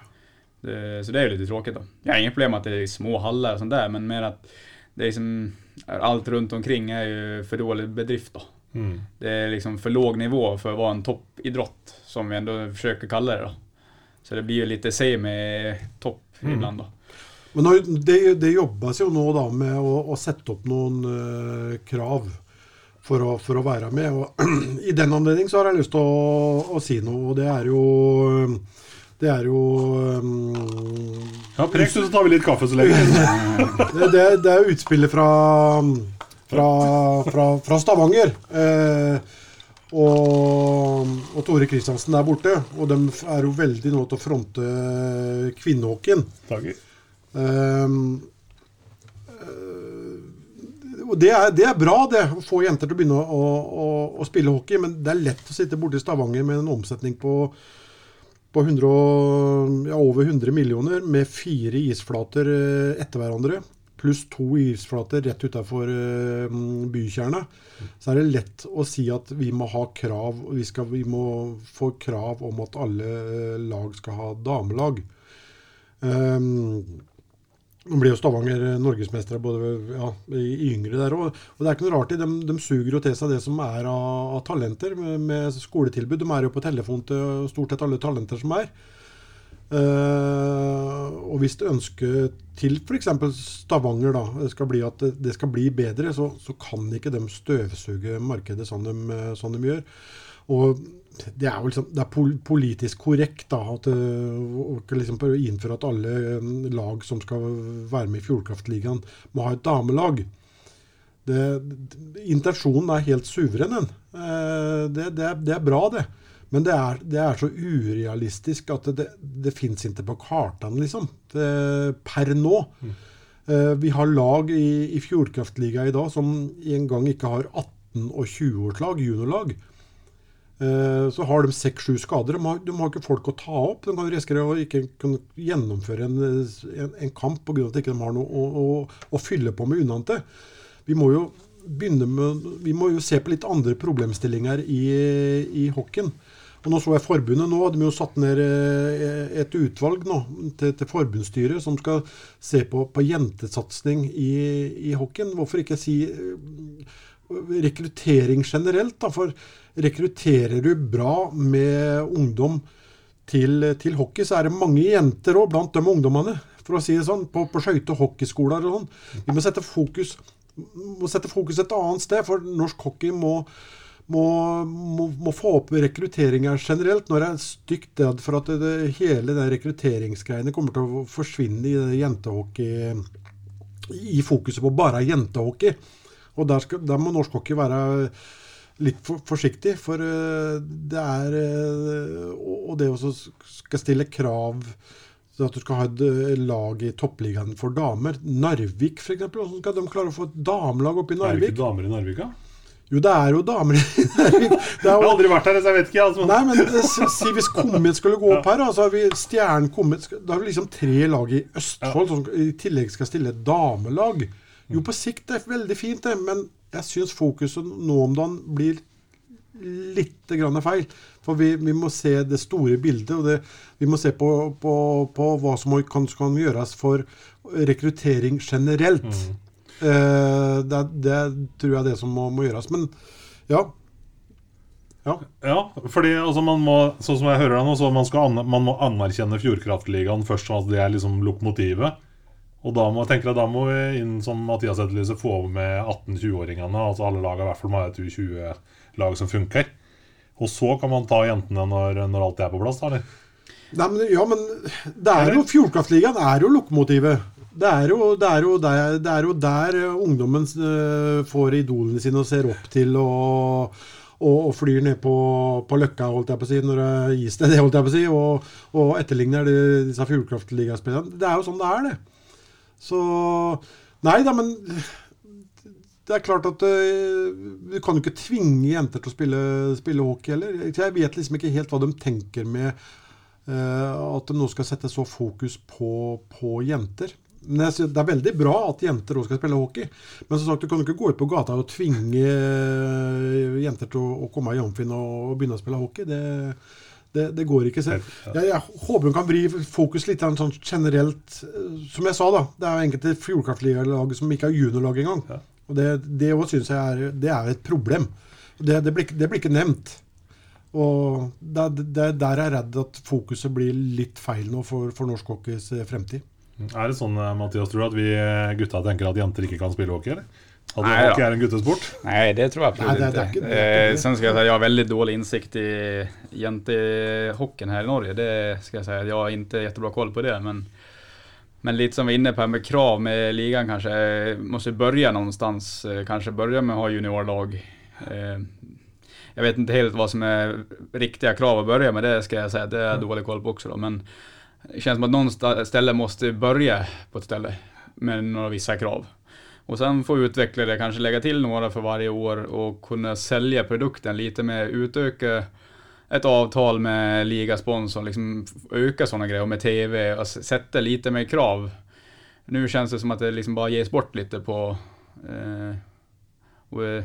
Det, så det är ju lite tråkigt då. Jag har inget problem att det är små hallar och sånt där, men mer att det är liksom, Allt runt omkring är ju för dålig bedrift då. Mm. Det är liksom för låg nivå för att vara en toppidrott, som vi ändå försöker kalla det då. Så det blir ju lite same topp Mm. ibland då. Men det, det jobbes jo nå da med å, å sette opp noen uh, krav for å, for å være med. Og (clears throat) I den anledning så har jeg lyst til å, å si noe, og det er jo det er jo um, Ja, Prek, så tar vi litt kaffe så lenge. (laughs) det, det, det er utspillet fra, fra, fra, fra Stavanger. Eh, og, og Tore Kristiansen der borte. Og de er jo veldig nå til å fronte kvinnehockeyen. Ehm, eh, og det er, det er bra, det, å få jenter til å begynne å, å, å spille hockey. Men det er lett å sitte borte i Stavanger med en omsetning på, på 100, ja, over 100 millioner med fire isflater eh, etter hverandre. Pluss to isflater rett utafor bykjernet. Så er det lett å si at vi må ha krav Vi, skal, vi må få krav om at alle eh, lag skal ha damelag. Ehm, nå blir jo Stavanger norgesmestere både ja, i yngre der òg. Og det er ikke noe rart. De, de suger jo til seg det som er av, av talenter med, med skoletilbud. De er jo på telefon til stort sett alle talenter som er. Uh, og hvis det ønsket til f.eks. Stavanger da, skal bli at det, skal bli bedre, så, så kan ikke de støvsuge markedet sånn de, eh, sånn de gjør. Og det er jo liksom, det er politisk korrekt da, at, eh, å liksom innføre at alle eh, lag som skal være med i Fjordkraftligaen, må ha et damelag. Det, intensjonen er helt suveren. den. Eh, Det, det, det er bra, det. Men det er, det er så urealistisk at det, det, fins ikke på kartene, liksom. Per nå. Mm. Vi har lag i, i Fjordkraftliga i dag som en gang ikke har 18- og 20-årslag, juniorlag. Eh, Så har de seks-sju skader. De har, de har ikke folk å ta opp. De kan risikere å ikke kunne gjennomføre en, en, en kamp pga. at de ikke har noe å, å, å fylle på med unnante. Vi må jo begynne med Vi må jo se på litt andre problemstillinger i, i hockeyen. Og nå så jeg forbundet nå, De har jo satt ned eh, et utvalg nå til, til forbundsstyret som skal se på, på jentesatsing i, i hockeyen. Hvorfor ikke si eh, rekruttering generelt? da, For rekrutterer du bra med ungdom til, til hockey, så er det mange jenter òg blant de ungdommene. For å si det sånn, På, på skøyte- og hockeyskoler og sånn. Vi må sette fokus må sette fokus et annet sted, for norsk hockey må, må, må, må få opp rekrutteringa generelt. Nå er jeg stygt redd for at det, hele den rekrutteringsgreiene kommer til å forsvinne i jentehockey I fokuset på bare jentehockey. Og der, skal, der må norsk hockey være litt for, forsiktig, for eh, det er eh, Og det å skal stille krav til at du skal ha et eh, lag i toppligaen for damer. Narvik, f.eks. Hvordan skal de klare å få et damelag opp i Narvik? Er det ikke damer i Narvik, da? Jo, det er jo damer i (laughs) Narvik. Det Jeg har aldri vært der, så jeg vet ikke. altså. nei, men si hvis Kommet skulle gå opp her, da, så har vi Stjernen Kommet Da har vi liksom tre lag i Østfold som i tillegg skal stille et damelag. Jo, på sikt er det veldig fint, det, men jeg syns fokuset nå om dagen blir litt grann feil. For vi, vi må se det store bildet, og det, vi må se på, på, på hva som kan, kan gjøres for rekruttering generelt. Eh, det, det tror jeg er det som må, må gjøres. Men Ja. Ja. Ja, fordi altså, man må, sånn som jeg hører det nå, så man, skal an man må anerkjenne Fjordkraftligaen først, sånn at det er liksom lokomotivet. Og da må, tenker jeg, da må vi inn som Mathias Etterlyse få med 18-20-åringene. Altså alle lag i hvert fall må ha et U20-lag som funker. Og så kan man ta jentene når, når alt er på plass, eller? Nei, men, ja, men det er jo Fjordkraftligaen er jo lokomotivet. Det er jo, det er jo, der, det er jo der ungdommen eh, får idolene sine og ser opp til og, og, og flyr ned på, på Løkka, holdt jeg på å si, når det det, det holdt jeg på å si, og, og etterligner disse Fjordkraftligaspillerne. Det er jo sånn det er, det. Så Nei da, men det er klart at Du kan jo ikke tvinge jenter til å spille, spille hockey heller. Jeg vet liksom ikke helt hva de tenker med uh, at de nå skal sette så fokus på, på jenter. Men jeg Det er veldig bra at jenter også skal spille hockey. Men som sagt, du kan jo ikke gå ut på gata og tvinge eh, jenter til å, å komme i Amfin og, og begynne å spille hockey. Det, det, det går ikke. Så jeg, jeg håper hun kan vri fokus litt sånn generelt. Som jeg sa, da. Det er jo enkelte Fjordkraftligalag som ikke har juniorlag engang. Ja. Og det, det også synes jeg er, det er et problem. Det, det, blir, det blir ikke nevnt. Og det, det, der er jeg redd at fokuset blir litt feil nå for, for norsk hockeys eh, fremtid. Er det sånn, eh, Mathias, tror du at vi eh, gutta tenker at jenter ikke kan spille hockey, eller? At Nei, hockey er en guttesport? Nei, det tror jeg absolutt Nei, det- det inte- det Eh, det. sen ska jeg säga, jag har veldig dårlig insikt i jentehockeyen her i Norge. Det skal Jeg si, jeg har ikke jättebra koll på det. Men, men litt som vi er inne på med krav med ligan kanskje. eh, Måste börja någonstans. Kanskje Kanske börja med å ha juniorlag. Eh, jeg vet ikke helt hva som er riktige krav å börja med. Det skal jeg si. Det er dårlig koll på også. Da. Men det kjennes som at noen steder må begynne börja på et sted med noen visse krav. Och sen får utvecklare kanske lägga till några för varje år och kunna sälja produkten lite mer, utöka ett avtal med ligasponsorn, liksom öka sådana grejer och med TV och sätta lite mer krav. Nu känns det som att det liksom bara ges bort lite på... Eh, och, eh,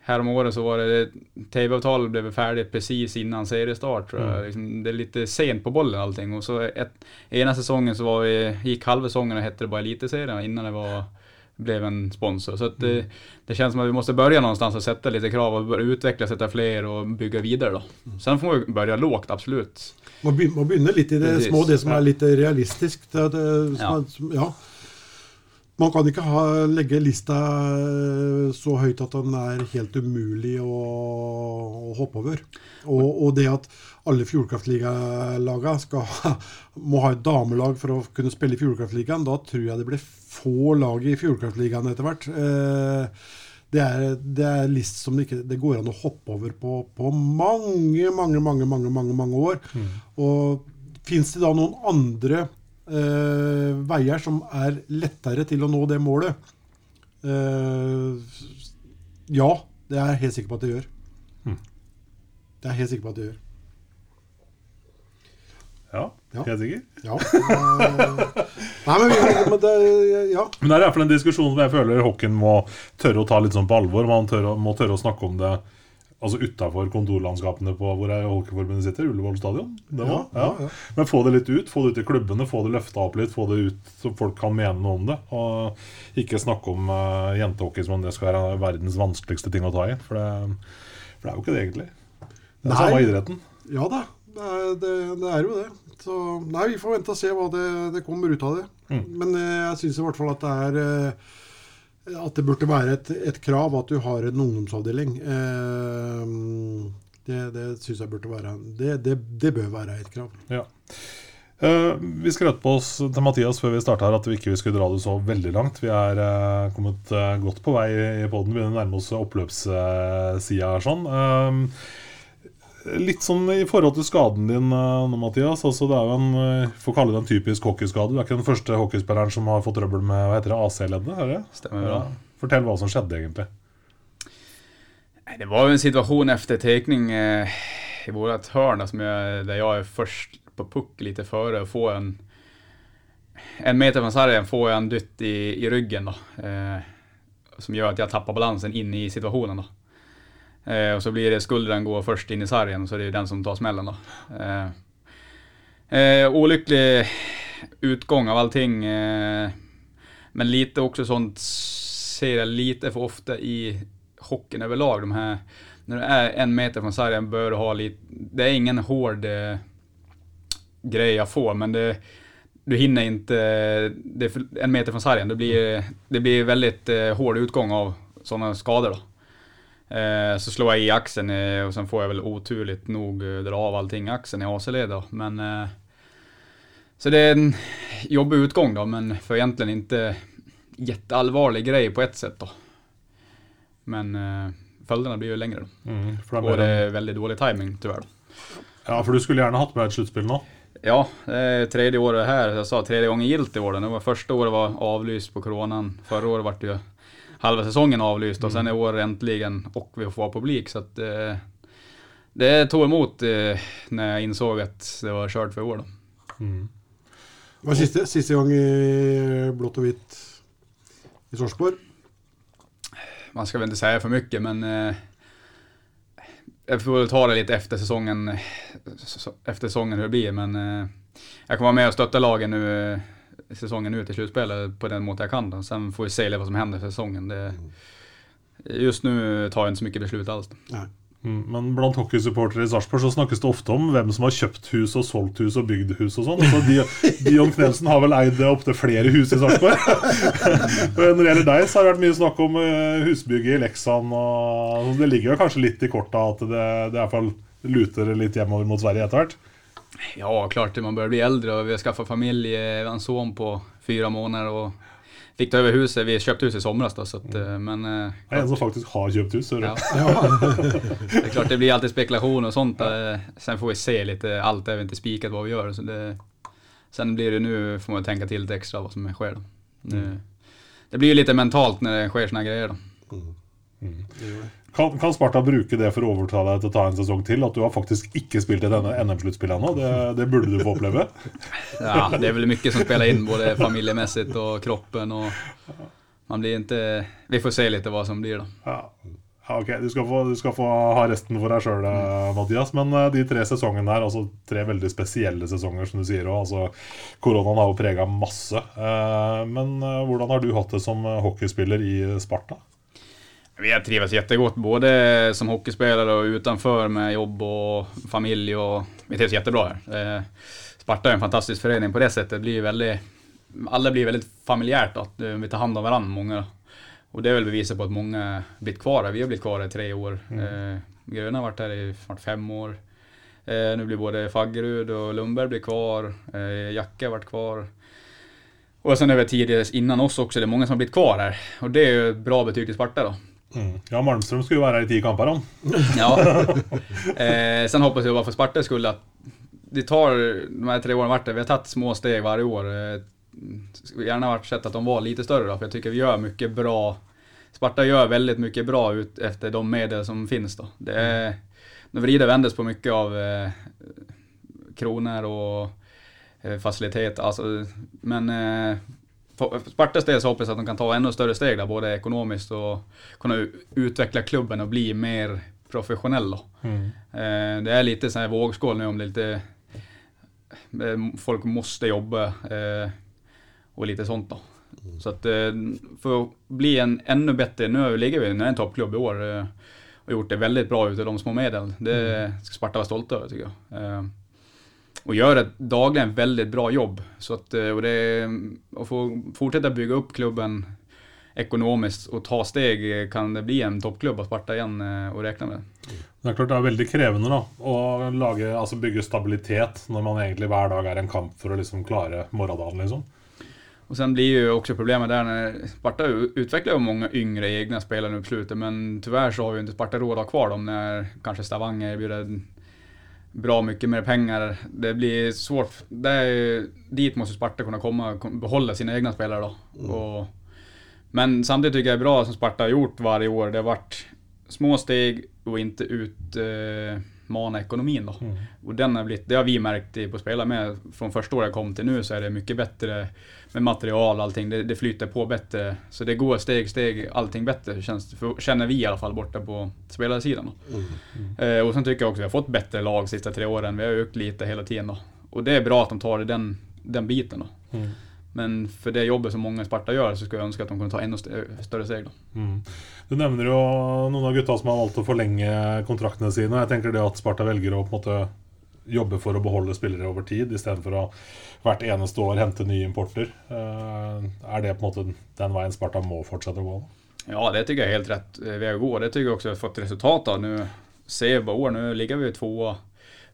Häromåret så var det, TV-avtalet blev färdigt precis innan seriestart tror jag. Liksom, det är lite sent på bollen allting. Och så ett, ena säsongen så var vi, gick halva säsongen och hette det bara Elitserien innan det var, blev en sponsor. Så att det, det känns som att vi måste börja någonstans och sätta lite krav och börja utveckla, sätta fler och bygga vidare då. Sen får vi börja lågt, absolut. Må begynne, litt i det Precis. små, det som er litt realistisk. Det, det, som Ja. er, som, ja. Man kan ikke ha, legge lista eh, så høyt at den er helt umulig å, å hoppe over. Og, og det at alle Fjordkraftligalagene må ha et damelag for å kunne spille i Fjordkraftligaen, da tror jeg det blir få lag i Fjordkraftligaen etter hvert. Eh, det er, det er list som det ikke det går an å hoppe over på, på mange, mange, mange, mange, mange, mange år. Og fins det da noen andre veier som er lettere til å nå det målet? Eh, ja, det er jeg helt sikker på at det gjør. Det er jeg helt sikker på at det gjør. Ja, Ja. helt sikker. Ja. Eh, nei, men, men det, ja. Men det er i hvert fall en diskusjon som jeg føler hockeyen må tørre å ta litt sånn på alvor. Man tør, må tørre å snakke om det altså utafor kontorlandskapene på hvor Holkeforbundet sitter, Ullevål stadion. Det Ja, var, ja, ja. Men få det litt ut, få det ut i klubbene, få det løfta opp litt, få det ut så folk kan mene noe om det. Og ikke snakke om uh, jentehockey som om det skal være verdens vanskeligste ting å ta i. For det, for det er jo ikke det, egentlig. Det er Nei. samme idretten. Ja da, det er, det, det er jo det. Så nei, vi får vente og se hva det, det kommer ut av det. Mm. Men eh, jeg syns i hvert fall at det er eh, At det burde være et, et krav at du har en ungdomsavdeling. Eh, det det syns jeg burde være det, det, det bør være et krav. Ja. Eh, vi skrøt på oss til Mathias før vi starta at vi ikke skulle dra det så veldig langt. Vi er eh, kommet eh, godt på vei i poden, begynner å nærme oss oppløpssida her sånn. Litt sånn i forhold til skaden din eh, nå, Mathias. Altså, det er jo en eh, får kalle det en typisk hockeyskade. Du er ikke den første hockeyspilleren som har fått trøbbel med hva heter det, AC-leddet? er det? Ja. bra. Fortell hva som skjedde, egentlig. Det var jo en situasjon efter tekning eh, i vårat hörn der jeg er først på puck litt før og får en en meter fra sargen får jeg en dytt i, i ryggen da, Eh, som gjør at jeg tapper balansen in i da. då. Eh, och så blir det skulderen går först in i sargen så det är den som tar smällen då. Eh, eh, olycklig utgång av allting. Eh, men lite också sånt ser jag lite för ofta i hockeyn överlag, de här, när du är en meter från sargen bör du ha lite, det är ingen hård eh, grej jag får, men det, du hinner inte, det en meter från sargen, det blir, det blir väldigt hård utgång av sådana skador då. Eh, så slår jeg i axeln og och sen får jag väl oturligt nog eh, dra av allting i axeln i AC-led men eh, så det är en jobbig utgång då, men för egentligen inte jätteallvarlig grej på ett sätt då. Men eh, följderna blir ju längre då. Mm, er Och det är väldigt dålig timing tyvärr. Ja, for du skulle gjerne hatt med et sluttspill nå. Ja, det är tredje året här. Jag sa tredje gången gillt i år. Det var första året var avlyst på coronan. Förra året var det ju halva säsongen avlyst och sen i år äntligen och vi får publik. Så att eh, det tog emot eh, när jag insåg att det var kört för i år då. Mm. Det var siste, siste gang i blått og hvitt i Sarpsborg. Man ska väl inte säga för mycket men eh, jag får väl ta det lite efter säsongen, efter säsongen hur det blir men eh, jag kommer vara med och stötta lagen nu eh, säsongen ut i slutspelet på den måten jag kan då. Sen får vi se litt vad som händer för säsongen. Det, just nu tar jag inte så mycket beslut alls. Mm, men blant hockeysupportere i Sarpsborg så snakkes det ofte om hvem som har kjøpt hus og solgt hus og bygd hus og sånn. Så (laughs) Dion Knelsen har vel eid opptil flere hus i Sarpsborg. (laughs) Når det gjelder deg, så har det vært mye snakk om eh, husbygget i Leksand. Og det ligger jo kanskje litt i korta at det, det i hvert fall luter litt hjemover mot Sverige etter hvert. Ja, klart man börjar bli äldre och vi har skaffat familj. eh, en son på fyra månader och fick ta över huset. Vi köpte hus i somras då, så att, eh, men eh, en som faktisk har kjøpt hus. hører (laughs) Ja. det är klart det blir alltid spekulation och sånt. Ja. Sen får vi se lite, allt är väl inte spikat vad vi gör. Så det, sen blir det nu, får man tänka till lite extra vad som sker då. Nu, det blir ju lite mentalt när det sker såna här grejer då. Kan, kan Sparta bruke det for å overta deg til å ta en sesong til? At du har faktisk ikke spilt et NM-sluttspill ennå? Det, det burde du få oppleve. (laughs) Ja, det er vel mye som spiller inn, både familiemessig og kroppen Og man blir ikke vi får se litt hva som blir da. Ja. Ja, ok, du skal, få, du skal få ha resten for deg sjøl, Mathias. Men eh, de tre sesongene her, altså tre veldig spesielle sesonger, som du sier òg. Altså, koronaen har jo prega masse. Eh, Men eh, hvordan har du hatt det som eh, hockeyspiller i Sparta? Vi har trivats jättegott, både som hockeyspelare och utanför med jobb och familj. Och vi trivs jättebra här. Eh, Sparta är en fantastisk förening på det sättet. Det blir väldigt, alla blir väldigt familjärt, att eh, vi tar hand om varandra, många. Och det är väl beviset på att många blivit kvar här. Vi har blivit kvar här i tre år. Mm. Gröna har varit här i snart fem år. Nå nu blir både Faggerud och Lundberg blir kvar. Eh, Jacke har varit kvar. Och sen över tid innan oss också, det är många som har blivit kvar här. Och det är ju bra betyg till Sparta då. Mm. Ja, Malmström skulle jo være her i ti kamper, han. Ja. (laughs) Eh, sen hoppas jag bara för Spartas skull att det tar, de här tre åren vart det, vi har tagit små steg varje år. Eh, skulle gärna varit sett att de var lite större då, för jag tycker vi gör mycket bra. Sparta gör väldigt mycket bra ut efter de medel som finns då. Det är, nu vrider och vändes på mycket av eh, kronor och eh, facilitet, alltså, men eh, Spartas del så hoppas jag att de kan ta ännu större steg där, både ekonomiskt och kunna u- utveckla klubben och bli mer professionell. Mm. Eh, det är lite så här vågskål nu om det är lite folk måste jobba eh, och lite sånt då. Så att eh, för att bli en ännu bättre, nu ligger vi nu är en toppklubb i år och gjort det väldigt bra utav de små medel. Det ska Sparta vara stolta över tycker jag. Eh, och gör ett dagligen väldigt bra jobb. Så att, eh, och det att få fortsätta bygga upp klubben ekonomiskt och ta steg eh, kan det bli en toppklubb att Sparta igen å och räkna med. Det er klart det er veldig krevende da, å lage, altså bygge stabilitet når man egentlig hver dag er en kamp for å liksom klare morgendagen. liksom. Och sen blir ju också problemet där när Sparta utvecklar ju många yngre egna spelare nu på slutet, men tyvärr så har ju inte Sparta råd att ha kvar dem när kanske Stavanger erbjuder bra mycket mer pengar. Det blir svårt. Det är, dit måste Sparta kunna komma behålla sina egna spelare då. Och, men samtidigt tycker jag det är bra som Sparta har gjort varje år. Det har varit små steg och inte utmana ekonomin då. Och den har blivit, det har vi märkt på spelare med. Från första året jag kom till nu så är det mycket bättre med material och allting. Det, det flyter på bättre. Så det går steg, steg, allting bättre känns, för, känner vi i alla fall borta på spelarsidan. Mm. Eh, och sen tycker jag också vi har fått bättre lag de sista tre åren. Vi har ökat lite hela tiden då. Och det är bra att de tar den, den biten då. Men for det jobbet som mange i Sparta gjør, så skulle jeg ønske at de kunne ta enda st- større steg. Mm. Du nevner jo noen av gutta som har valgt å forlenge kontraktene sine. Jeg tenker det at Sparta velger å på en måte jobbe for å beholde spillere over tid, istedenfor å hvert eneste år hente nye importer. Eh, er det på en måte den veien Sparta må fortsette å gå? Ja, det syns jeg er helt rett eh, å gå. Det syns jeg også har fått resultater. Nå ser vi år, nå ligger vi tvåa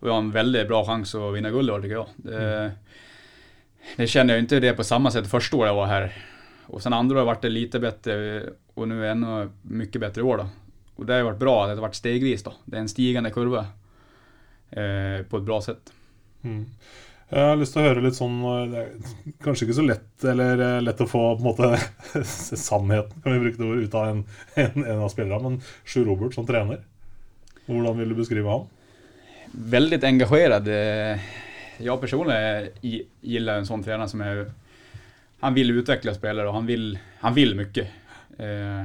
vi har en veldig bra sjanse å vinne guld i år tycker jeg. Det, det kjenner jeg ikke det på samme sett første året jeg var her. Og sen andre har vært lite bedre og nå er det enda mye bedre i år da. Och det har vært bra at det har vært stegvis då. Det er en stigende kurva eh, på et bra sett. Mm. Jeg har lyst til å høre litt sånn eh, Det er kanskje ikke så lett Eller eh, lett å få på en måte (laughs) sannheten, kan vi bruke det ordet, ut av en, (laughs) en, en av spillerne. Men Sjur Robert som trener, hvordan vil du beskrive han? Veldig engasjert. Jeg personlig gillar en sånn trener som er Han vil utvikle spillere, og han vil, han vil mye. Eh,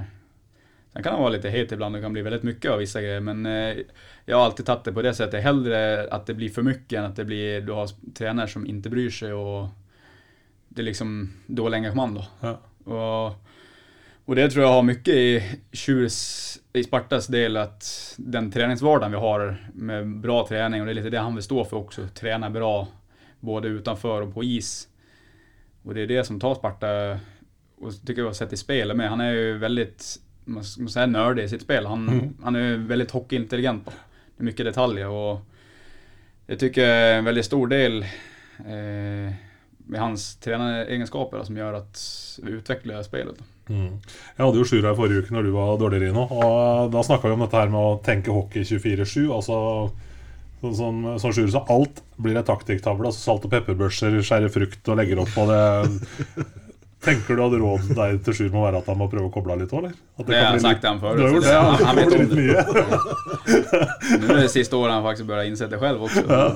sen kan være vara lite het ibland och kan bli väldigt mycket av vissa grejer men eh, jag har alltid tagit det på det sättet. Hellre att det blir för mycket än att det blir, du har tränare som inte bryr sig och det är liksom dålig engagemang då. Ja. Och, och det tror jag har mycket i Tjurs, i Spartas del att den träningsvardagen vi har med bra träning och det är lite det han vill stå för också. Träna bra både utanför och på is. Och det är det som tar Sparta och tycker jag har sett i spelet med. Han är ju väldigt, man måste säga nördig i sitt spel. Han, han är veldig väldigt hockeyintelligent. då. Det är mycket detaljer och det tycker en väldigt stor del eh, med hans treneregenskaper som gjør at vi utvikler spillet. Mm. Jeg hadde jo Sjur her forrige uke når du var dårlig, Rino. Og da snakka vi om dette her med å tenke hockey 24-7. Altså sånn som som Sjur sa, alt blir ei taktikktavle. Altså salt og pepperbørser, skjære frukt og legger opp. Og det Tenker du at rådet deg til Sjur må være at han må prøve å koble av litt òg, eller? At Det har jeg sagt til ham før. Du har gjort det? det- Ja, (laughs) Han det vet om det. Nå er det siste året han faktisk bør innse det selv også. Ja,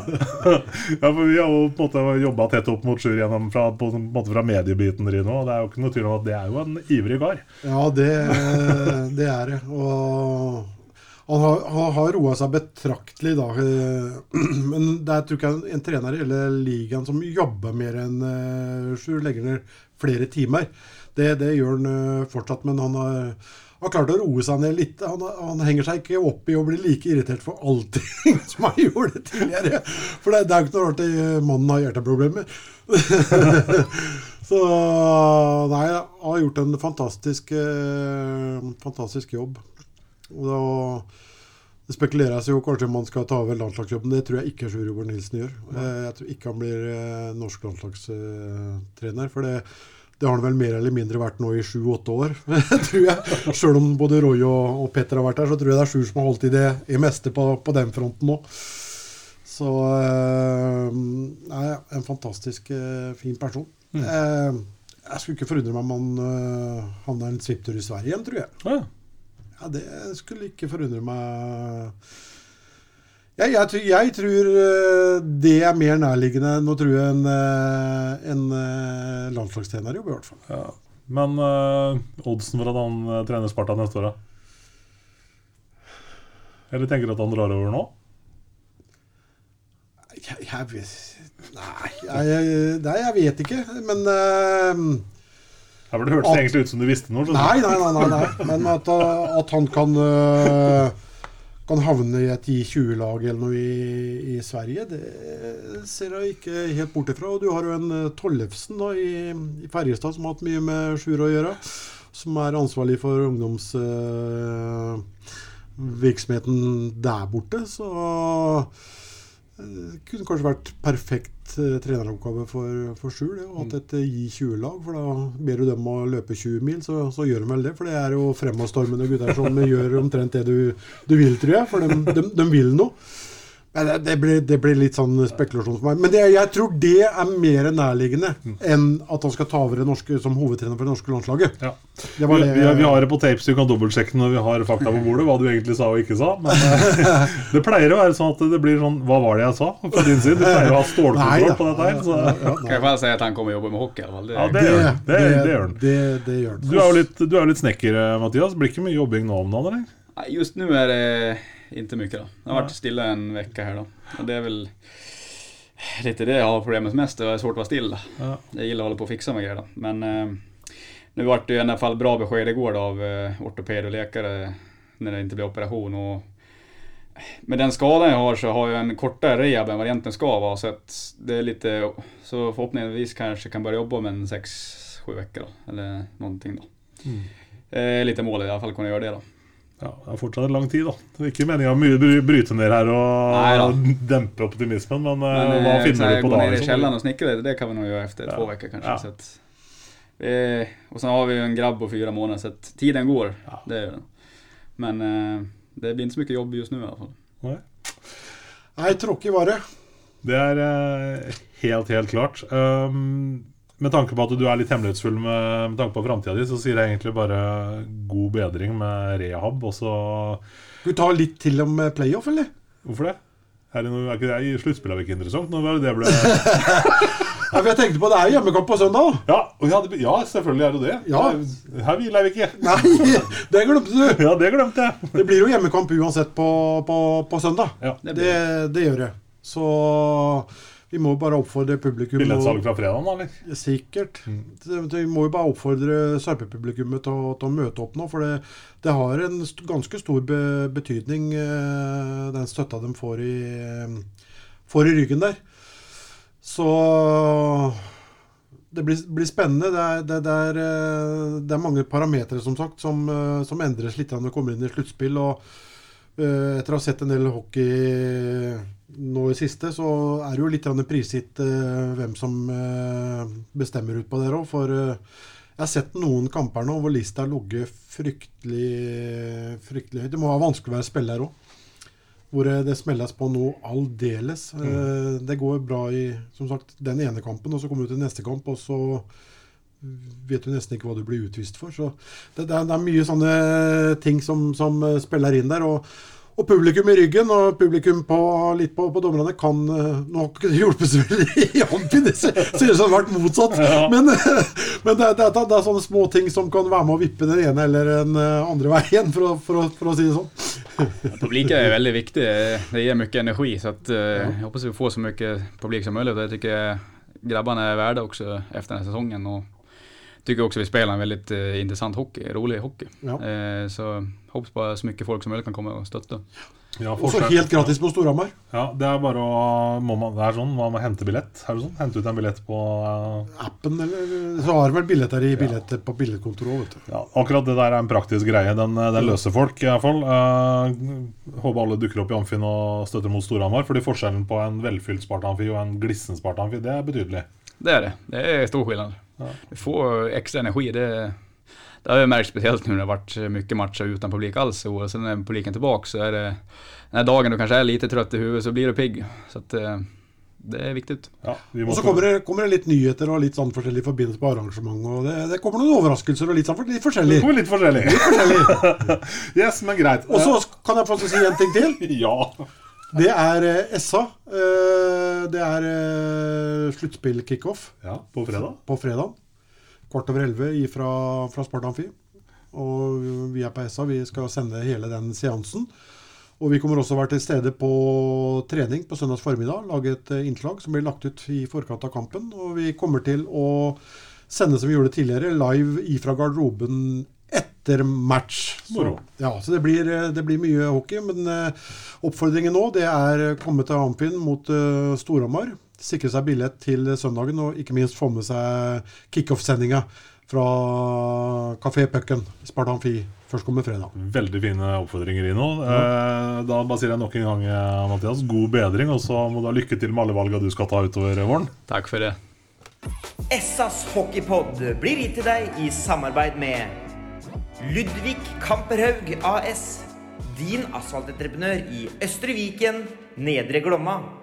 (laughs) for Vi har jo på en måte jobba tett opp mot Sjur gjennom fra, på, en måte fra mediebiten. din og Det er jo ikke noe tvil om at det er jo en ivrig kar. Ja, det, det er det. Og han har, han har roa seg betraktelig, da. eh, (clears throat) Men det er tror jeg en trener i hele ligaen som jobber mer enn uh, Sjur. Legger ned flere timer. Det, det gjør han eh, fortsatt, men han har, har klart å roe seg ned litt. Han, han henger seg ikke opp i å bli like irritert for allting (laughs) som han gjorde tidligere. For det, det er jo ikke noe rart at mannen har hjerteproblemer. (laughs) Så nei, han har gjort en fantastisk, eh, fantastisk jobb. Og da, det spekuleres jo kanskje om han skal ta over landslagsjobben. Det tror jeg ikke Sjur Robert Nilsen gjør. Ja. Jeg tror ikke han blir eh, norsk landslagstrener. For det, det har han vel mer eller mindre vært nå i sju-åtte år, (laughs) tror jeg. Sjøl om både Roy og, Petter har vært her, så tror jeg det er Sjur som har holdt i det i meste på, på den fronten nå. Så eh, nei, en fantastisk eh, fin person. Mm. jeg skulle ikke forundre meg om han uh, havna en svipptur i Sverige igjen, tror jeg. Ja. Ja, Det skulle ikke forundre meg. Jeg, jeg, tror- jeg tror eh, det er mer nærliggende Nå tror jeg en, eh, en eh, landslagstrenerjobb, i hvert fall. Ja. Men uh, oddsen for at han trener Sparta neste år, da? Eller tenker du at han drar over nå? Jeg, jeg vet Nei, jeg, jeg, nei, jeg vet ikke. Men eh, Ja, for Det hørtes At- egentlig ut som du visste noe. Nei, nei, nei. nei. (laughs) Men at, uh, at han kan uh, kan havne i et I20-lag eller noe i, i Sverige, det ser jeg ikke helt bort ifra. Og du har jo en uh, Tollefsen da, i, i Ferjestad som har hatt mye med Sjur å gjøre. Som er ansvarlig for ungdomsvirksomheten der borte. Så kunne kanskje vært perfekt eh, treneroppgave for, for Sjur. det, å ha et eh, J20-lag. For da ber du dem å løpe 20 mil, så, så gjør de vel det. For det er jo fremadstormende gutter som (laughs) gjør omtrent det du, du vil, tror jeg. For de, de, de vil noe. Men det, det, blir, det blir litt sånn spekulasjon for meg. Men det, jeg tror det er mer nærliggende enn at han skal ta over det norske, som hovedtrener for det norske landslaget. Ja. Det Vi, var det, vi, vi har det på tapes, du kan dobbeltsjekke når vi har fakta på bordet. Hva du egentlig sa og ikke sa. Men (laughs) eh, det pleier å være sånn at det blir sånn Hva var det jeg sa? På din side. Du pleier å ha stålkontroll på dette her. Så, Ja, Kan jeg bare si at han kommer og jobber med hockey Eller? Ja, det gjør han. Det, det gjør han. Det, det gjør han. Du er jo litt, er litt snekker, eh, Mathias. Blir ikke mye jobbing nå om dagen, eller? Nei, Just nu er det inte mye. da. Det har vært stille en uke her, da. Og det er vel litt det jeg har problemet mest, det er svårt å være stille. Ja. Jeg gillar å holde på å fikse med greier. då. Men eh, nå ble det i hvert fall bra besked går da, av eh, ortoped og leker når det ikke blir operation. og med den skaden jeg har så har jeg en kortere rehab enn vad det egentligen ska vara. Så det er litt, så forhåpentligvis kanskje kan börja jobbe om en 6-7 uker. Eller någonting Mm. Eh, litt mål i hvert fall kunne gjøre det då. Ja, det er fortsatt en lang tid, da. Det er ikke meninga å mye bryte ned her og Nei dempe optimismen, men, Men eh, hva eh, finner du på gå ned i kjelleren og snekre, det kan vi nå gjøre etter Ja. två uker, kanskje. Ja. Så att, eh, och sen har vi ju en grabb på fyra månader så att tiden går. Ja. Det gör den. Men eh, det blir inte så mycket jobb just nu i alla fall. Nei. Nei, tråkig var det. Det er eh, helt, helt klart. Um, med tanke på at du er litt hemmelighetsfull med, med tanke på framtida di, så sier jeg egentlig bare god bedring med rehab, og så Skal vi ta litt til om eh, playoff, eller? Hvorfor det? Er noe, er ikke det i sluttspillet ikke interessant? Nå var det det ble (laughs) Ja, for jeg tenkte på Det er hjemmekamp på søndag. Ja, og ja, det, ja selvfølgelig er det det. Ja. Her hviler vi ikke. Nei, det glemte du! (laughs) Ja, det glemte jeg. Det blir jo hjemmekamp uansett på, på, på søndag. Ja. Det Det, det gjør det. Så vi må bare oppfordre publikum Billettsalg fra fredagen, da, eller? Sikkert. Mm. Vi må jo bare oppfordre Sarpe-publikummet til, til å møte opp nå. For det, det har en st ganske stor be betydning, eh, den støtta de får i, eh, får i ryggen der. Så det blir, blir spennende. Det er, det, det, er, eh, det er mange parametere som sagt, som, eh, som endres litt når vi kommer inn i sluttspill. og Etter å ha sett en del hockey nå i siste, så er det jo litt prisgitt eh, hvem som eh, bestemmer ut på det òg. For eh, jeg har sett noen kamper nå hvor lista har ligget fryktelig fryktelig høyt. Det må være vanskelig å være spiller òg. Hvor eh, det smelles på noe aldeles. Mm. Det går bra i som sagt, den ene kampen, og så kommer du til neste kamp, og så vet du nesten ikke hva du blir utvist for. Så det, det, er, det er mye sånne ting som, som eh, spiller inn der. og og publikum i ryggen og publikum på, litt på, på dommerne kan eh, Nå har ikke det hjulpet så veldig (laughs) i Amfin, det ser ut som det har vært motsatt. Men, (laughs) men det, det, det, er sånne små ting som kan være med å vippe den ene eller den eh, andre veien, for å, for å, for å si det sånn. Ja, publikum er veldig viktig. Det gir mye energi så at, jag hoppas vi får så mye publik som mulig. Det syns grabbene er verdt også, efter denne sesongen säsongen. Och tycker också vi spelar en väldigt eh, intressant hockey, rolig hockey. Ja. Eh, så hoppas bara så mycket folk som möjligt kan komma och stötta. Ja, Og så helt gratis på Storhamar. Ja, det er bare å må man, Det er sånn, man må hente billett. Er det sånn? Hente ut en billett på uh... Appen, eller Så har de vel billetter i billett, på billettkontoret òg, ja, Akkurat det der er en praktisk greie. Den, eh, den løser folk, i hvert fall. Uh, håper alle dukker opp i Amfin og støtter mot Storhamar. Fordi forskjellen på en velfylt Spartanfi og en glissen Sparta-amfi, det er betydelig. Det är det. Det är stor skillnad. Ja. Du får extra energi. Det, det har jag märkt speciellt nu när det har varit mycket matcher utan publik alls i år. Sen när publiken tilbake tillbaka så är det den här dagen du kanske är lite trött i huvudet så blir du pigg. Så att, eh, det er viktig. Ja, vi må Og så kommer det, kommer det litt nyheter og litt sånn forskjellig i forbindelse med arrangement. Og det, det kommer noen overraskelser og litt, sånn, litt Det kommer litt forskjellig. forskjellig. (laughs) yes, men greit. Og så kan jeg få si en ting til. (laughs) Ja. Det er eh, SA. Eh, det er eh, sluttspill-kickoff ja. På fredag. på fredag. Kvart over elleve fra, fra Sparta Amfi. Og vi er på SA. Vi skal sende hele den seansen. Og vi kommer også å være til stede på trening på søndags formiddag. Lage et innslag som blir lagt ut i forkant av kampen. Og vi kommer til å sende som vi gjorde tidligere, live ifra garderoben etter match. Så, ja, så det blir, eh, det blir mye hockey. Men eh, oppfordringen nå det er å komme til Amfinn mot eh, Storhamar. Sikre seg billett til søndagen, og ikke minst få med seg kickoff-sendinga fra Kafé Pucken, Sparta Amfi, førstkommende fredag. Veldig fine oppfordringer, Ino. Eh, da bare sier jeg nok en gang, eh, Mathias, god bedring. Og så må du ha lykke til med alle valga du skal ta utover våren. Takk for det. Essas hockeypod blir gitt til deg i samarbeid med Ludvig Kamperhaug AS. Din asfaltentreprenør i Østre Viken, Nedre Glomma.